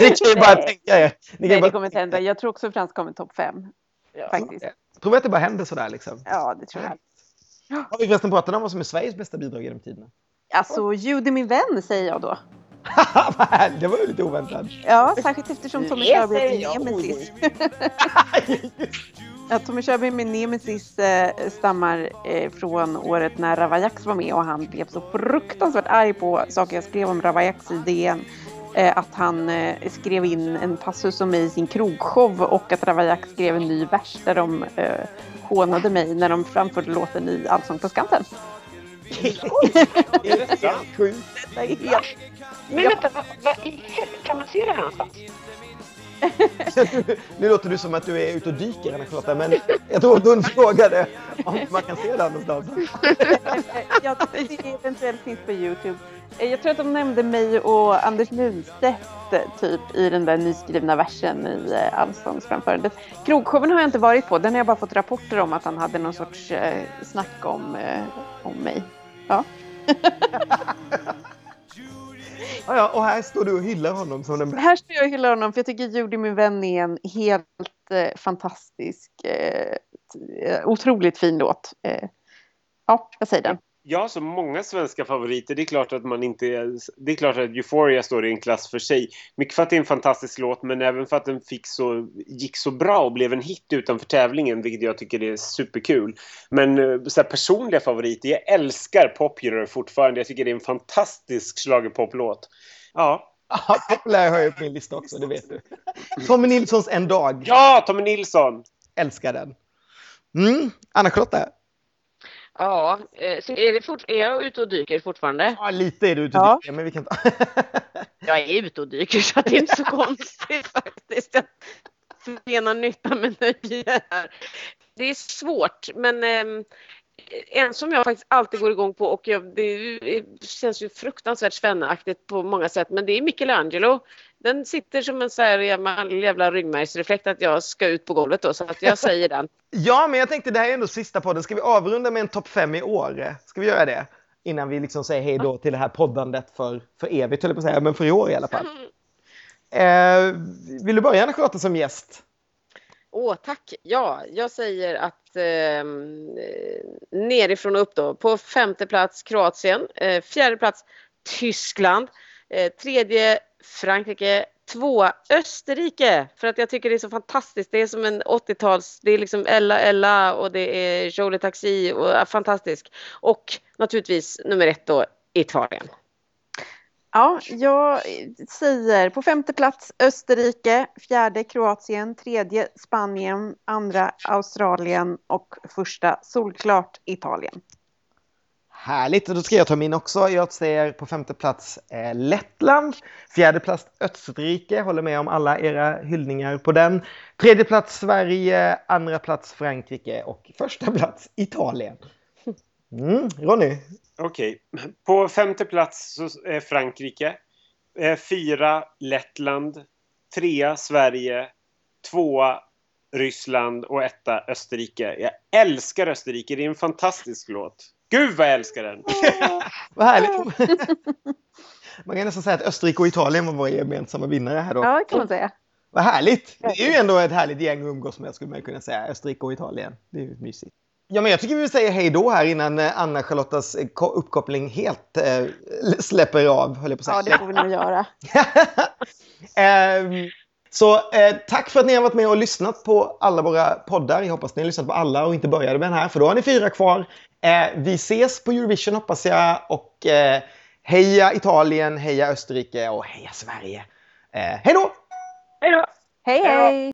Ni kan ju bara Nej. tänka er. Ni kan Nej, ju det bara, kommer inte hända. Jag tror också Frans kommer topp fem. Ja. Faktiskt. tror vi att det bara händer sådär liksom? Ja, det tror jag. Har vi förresten pratat om vad som är Sveriges bästa bidrag genom tiderna? Alltså, Judy min vän säger jag då. [LAUGHS] Det var ju lite oväntat. Ja, särskilt eftersom Tommy Körberg är jag. nemesis. [LAUGHS] Ja, Tommy Körberg med Nemesis eh, stammar eh, från året när Ravaillax var med och han blev så fruktansvärt arg på saker jag skrev om Ravaillax i DN. Eh, att han eh, skrev in en passus om mig i sin krogshow och att Ravaillax skrev en ny vers där de eh, hånade mig när de framförde låten i Allsång på Skansen. Är det sant? [LAUGHS] Sjukt. Det är helt... Men vänta, vad, vad kan man se det här någonstans? Nu låter du som att du är ute och dyker, Anna-Charlotta, men jag tror att hon frågade om man kan se det någonstans. Jag det eventuellt finns på Youtube. Jag tror att de nämnde mig och Anders Lundstedt typ i den där nyskrivna versen i eh, Allsångsframförandet. Krogshowen har jag inte varit på. Den har jag bara fått rapporter om att han hade någon sorts eh, snack om, eh, om mig. Ja. [LAUGHS] Ja, ja, och här står du och hyllar honom som den bästa. Här står jag och hyllar honom för jag tycker Judy min vän är en helt eh, fantastisk, eh, eh, otroligt fin låt. Eh, ja, jag säger den. Jag har så många svenska favoriter. Det är klart att man inte... Det är klart att Euphoria står i en klass för sig. Mycket för att det är en fantastisk låt, men även för att den fick så, gick så bra och blev en hit utanför tävlingen, vilket jag tycker är superkul. Men eh, så här, personliga favoriter, jag älskar Popular fortfarande. Jag tycker det är en fantastisk schlagerpoplåt. Ja. [LAUGHS] Ja, Populär har jag på min lista också, det vet du. Tommy Nilssons En dag. Ja, Tommy Nilsson! Älskar den. Mm. Anna-Charlotta? Ja, eh, så är, det fort, är jag ute och dyker fortfarande? Ja, lite är du ute och Ja. dyker, men vi kan ta... [LAUGHS] Jag är ute och dyker så det är inte så [LAUGHS] konstigt faktiskt. Jag förenar nytta med nöje här. det är svårt men ehm, en som jag faktiskt alltid går igång på och jag, det är det känns ju fruktansvärt svenneaktigt på många sätt men det är Michelangelo. Den sitter som en så här jävla, ryggmärgsreflekt att jag ska ut på golvet då så att jag säger den. [LAUGHS] Ja, men jag tänkte det här är ändå sista podden. Ska vi avrunda med en topp fem i år? Ska vi göra det? Innan vi liksom säger hej då till det här poddandet för, för evigt, höll jag på att säga, men för i år i alla fall. Eh, vill du börja Anna-Charlotta som gäst? Åh, tack. Ja, jag säger att eh, nerifrån och upp då. På femte plats Kroatien, eh, fjärde plats Tyskland, eh, tredje Frankrike, två Österrike för att jag tycker det är så fantastiskt. Det är som en 80-tals, det är liksom Ella Ella och det är Jolie Taxi och ja, fantastisk. Och naturligtvis nummer ett då Italien. Ja, jag säger på femte plats Österrike, fjärde Kroatien, tredje Spanien, andra Australien och första solklart Italien. Härligt, då ska jag ta min också. Jag säger på femte plats eh, Lettland, fjärde plats Österrike, håller med om alla era hyllningar på den. Tredje plats Sverige, andra plats Frankrike och första plats Italien. Mm, Ronny? Okej. På femte plats så är Frankrike. Eh, fyra Lettland. Trea Sverige. Tvåa Ryssland och etta Österrike. Jag älskar Österrike. Det är en fantastisk låt. Gud vad jag älskar den! [LAUGHS] Vad härligt! [LAUGHS] Man kan nästan säga att Österrike och Italien var våra gemensamma vinnare här då. Ja, det kan man säga. Vad härligt! Det är ju ändå ett härligt gäng att umgås med skulle man kunna säga. Österrike och Italien. Det är ju mysigt. Ja, men jag tycker vi säger hej då här innan eh, Anna-Charlottas eh, ko- uppkoppling helt eh, släpper av, höll jag på att säga. Ja, det får vi nog göra. [LAUGHS] Ehm, så eh, tack för att ni har varit med och lyssnat på alla våra poddar. Jag hoppas ni har lyssnat på alla och inte började med den här, för då har ni fyra kvar. Eh, vi ses på Eurovision hoppas jag och eh, heja Italien, heja Österrike och heja Sverige. Eh, hej då! Hej då! Hej, hej!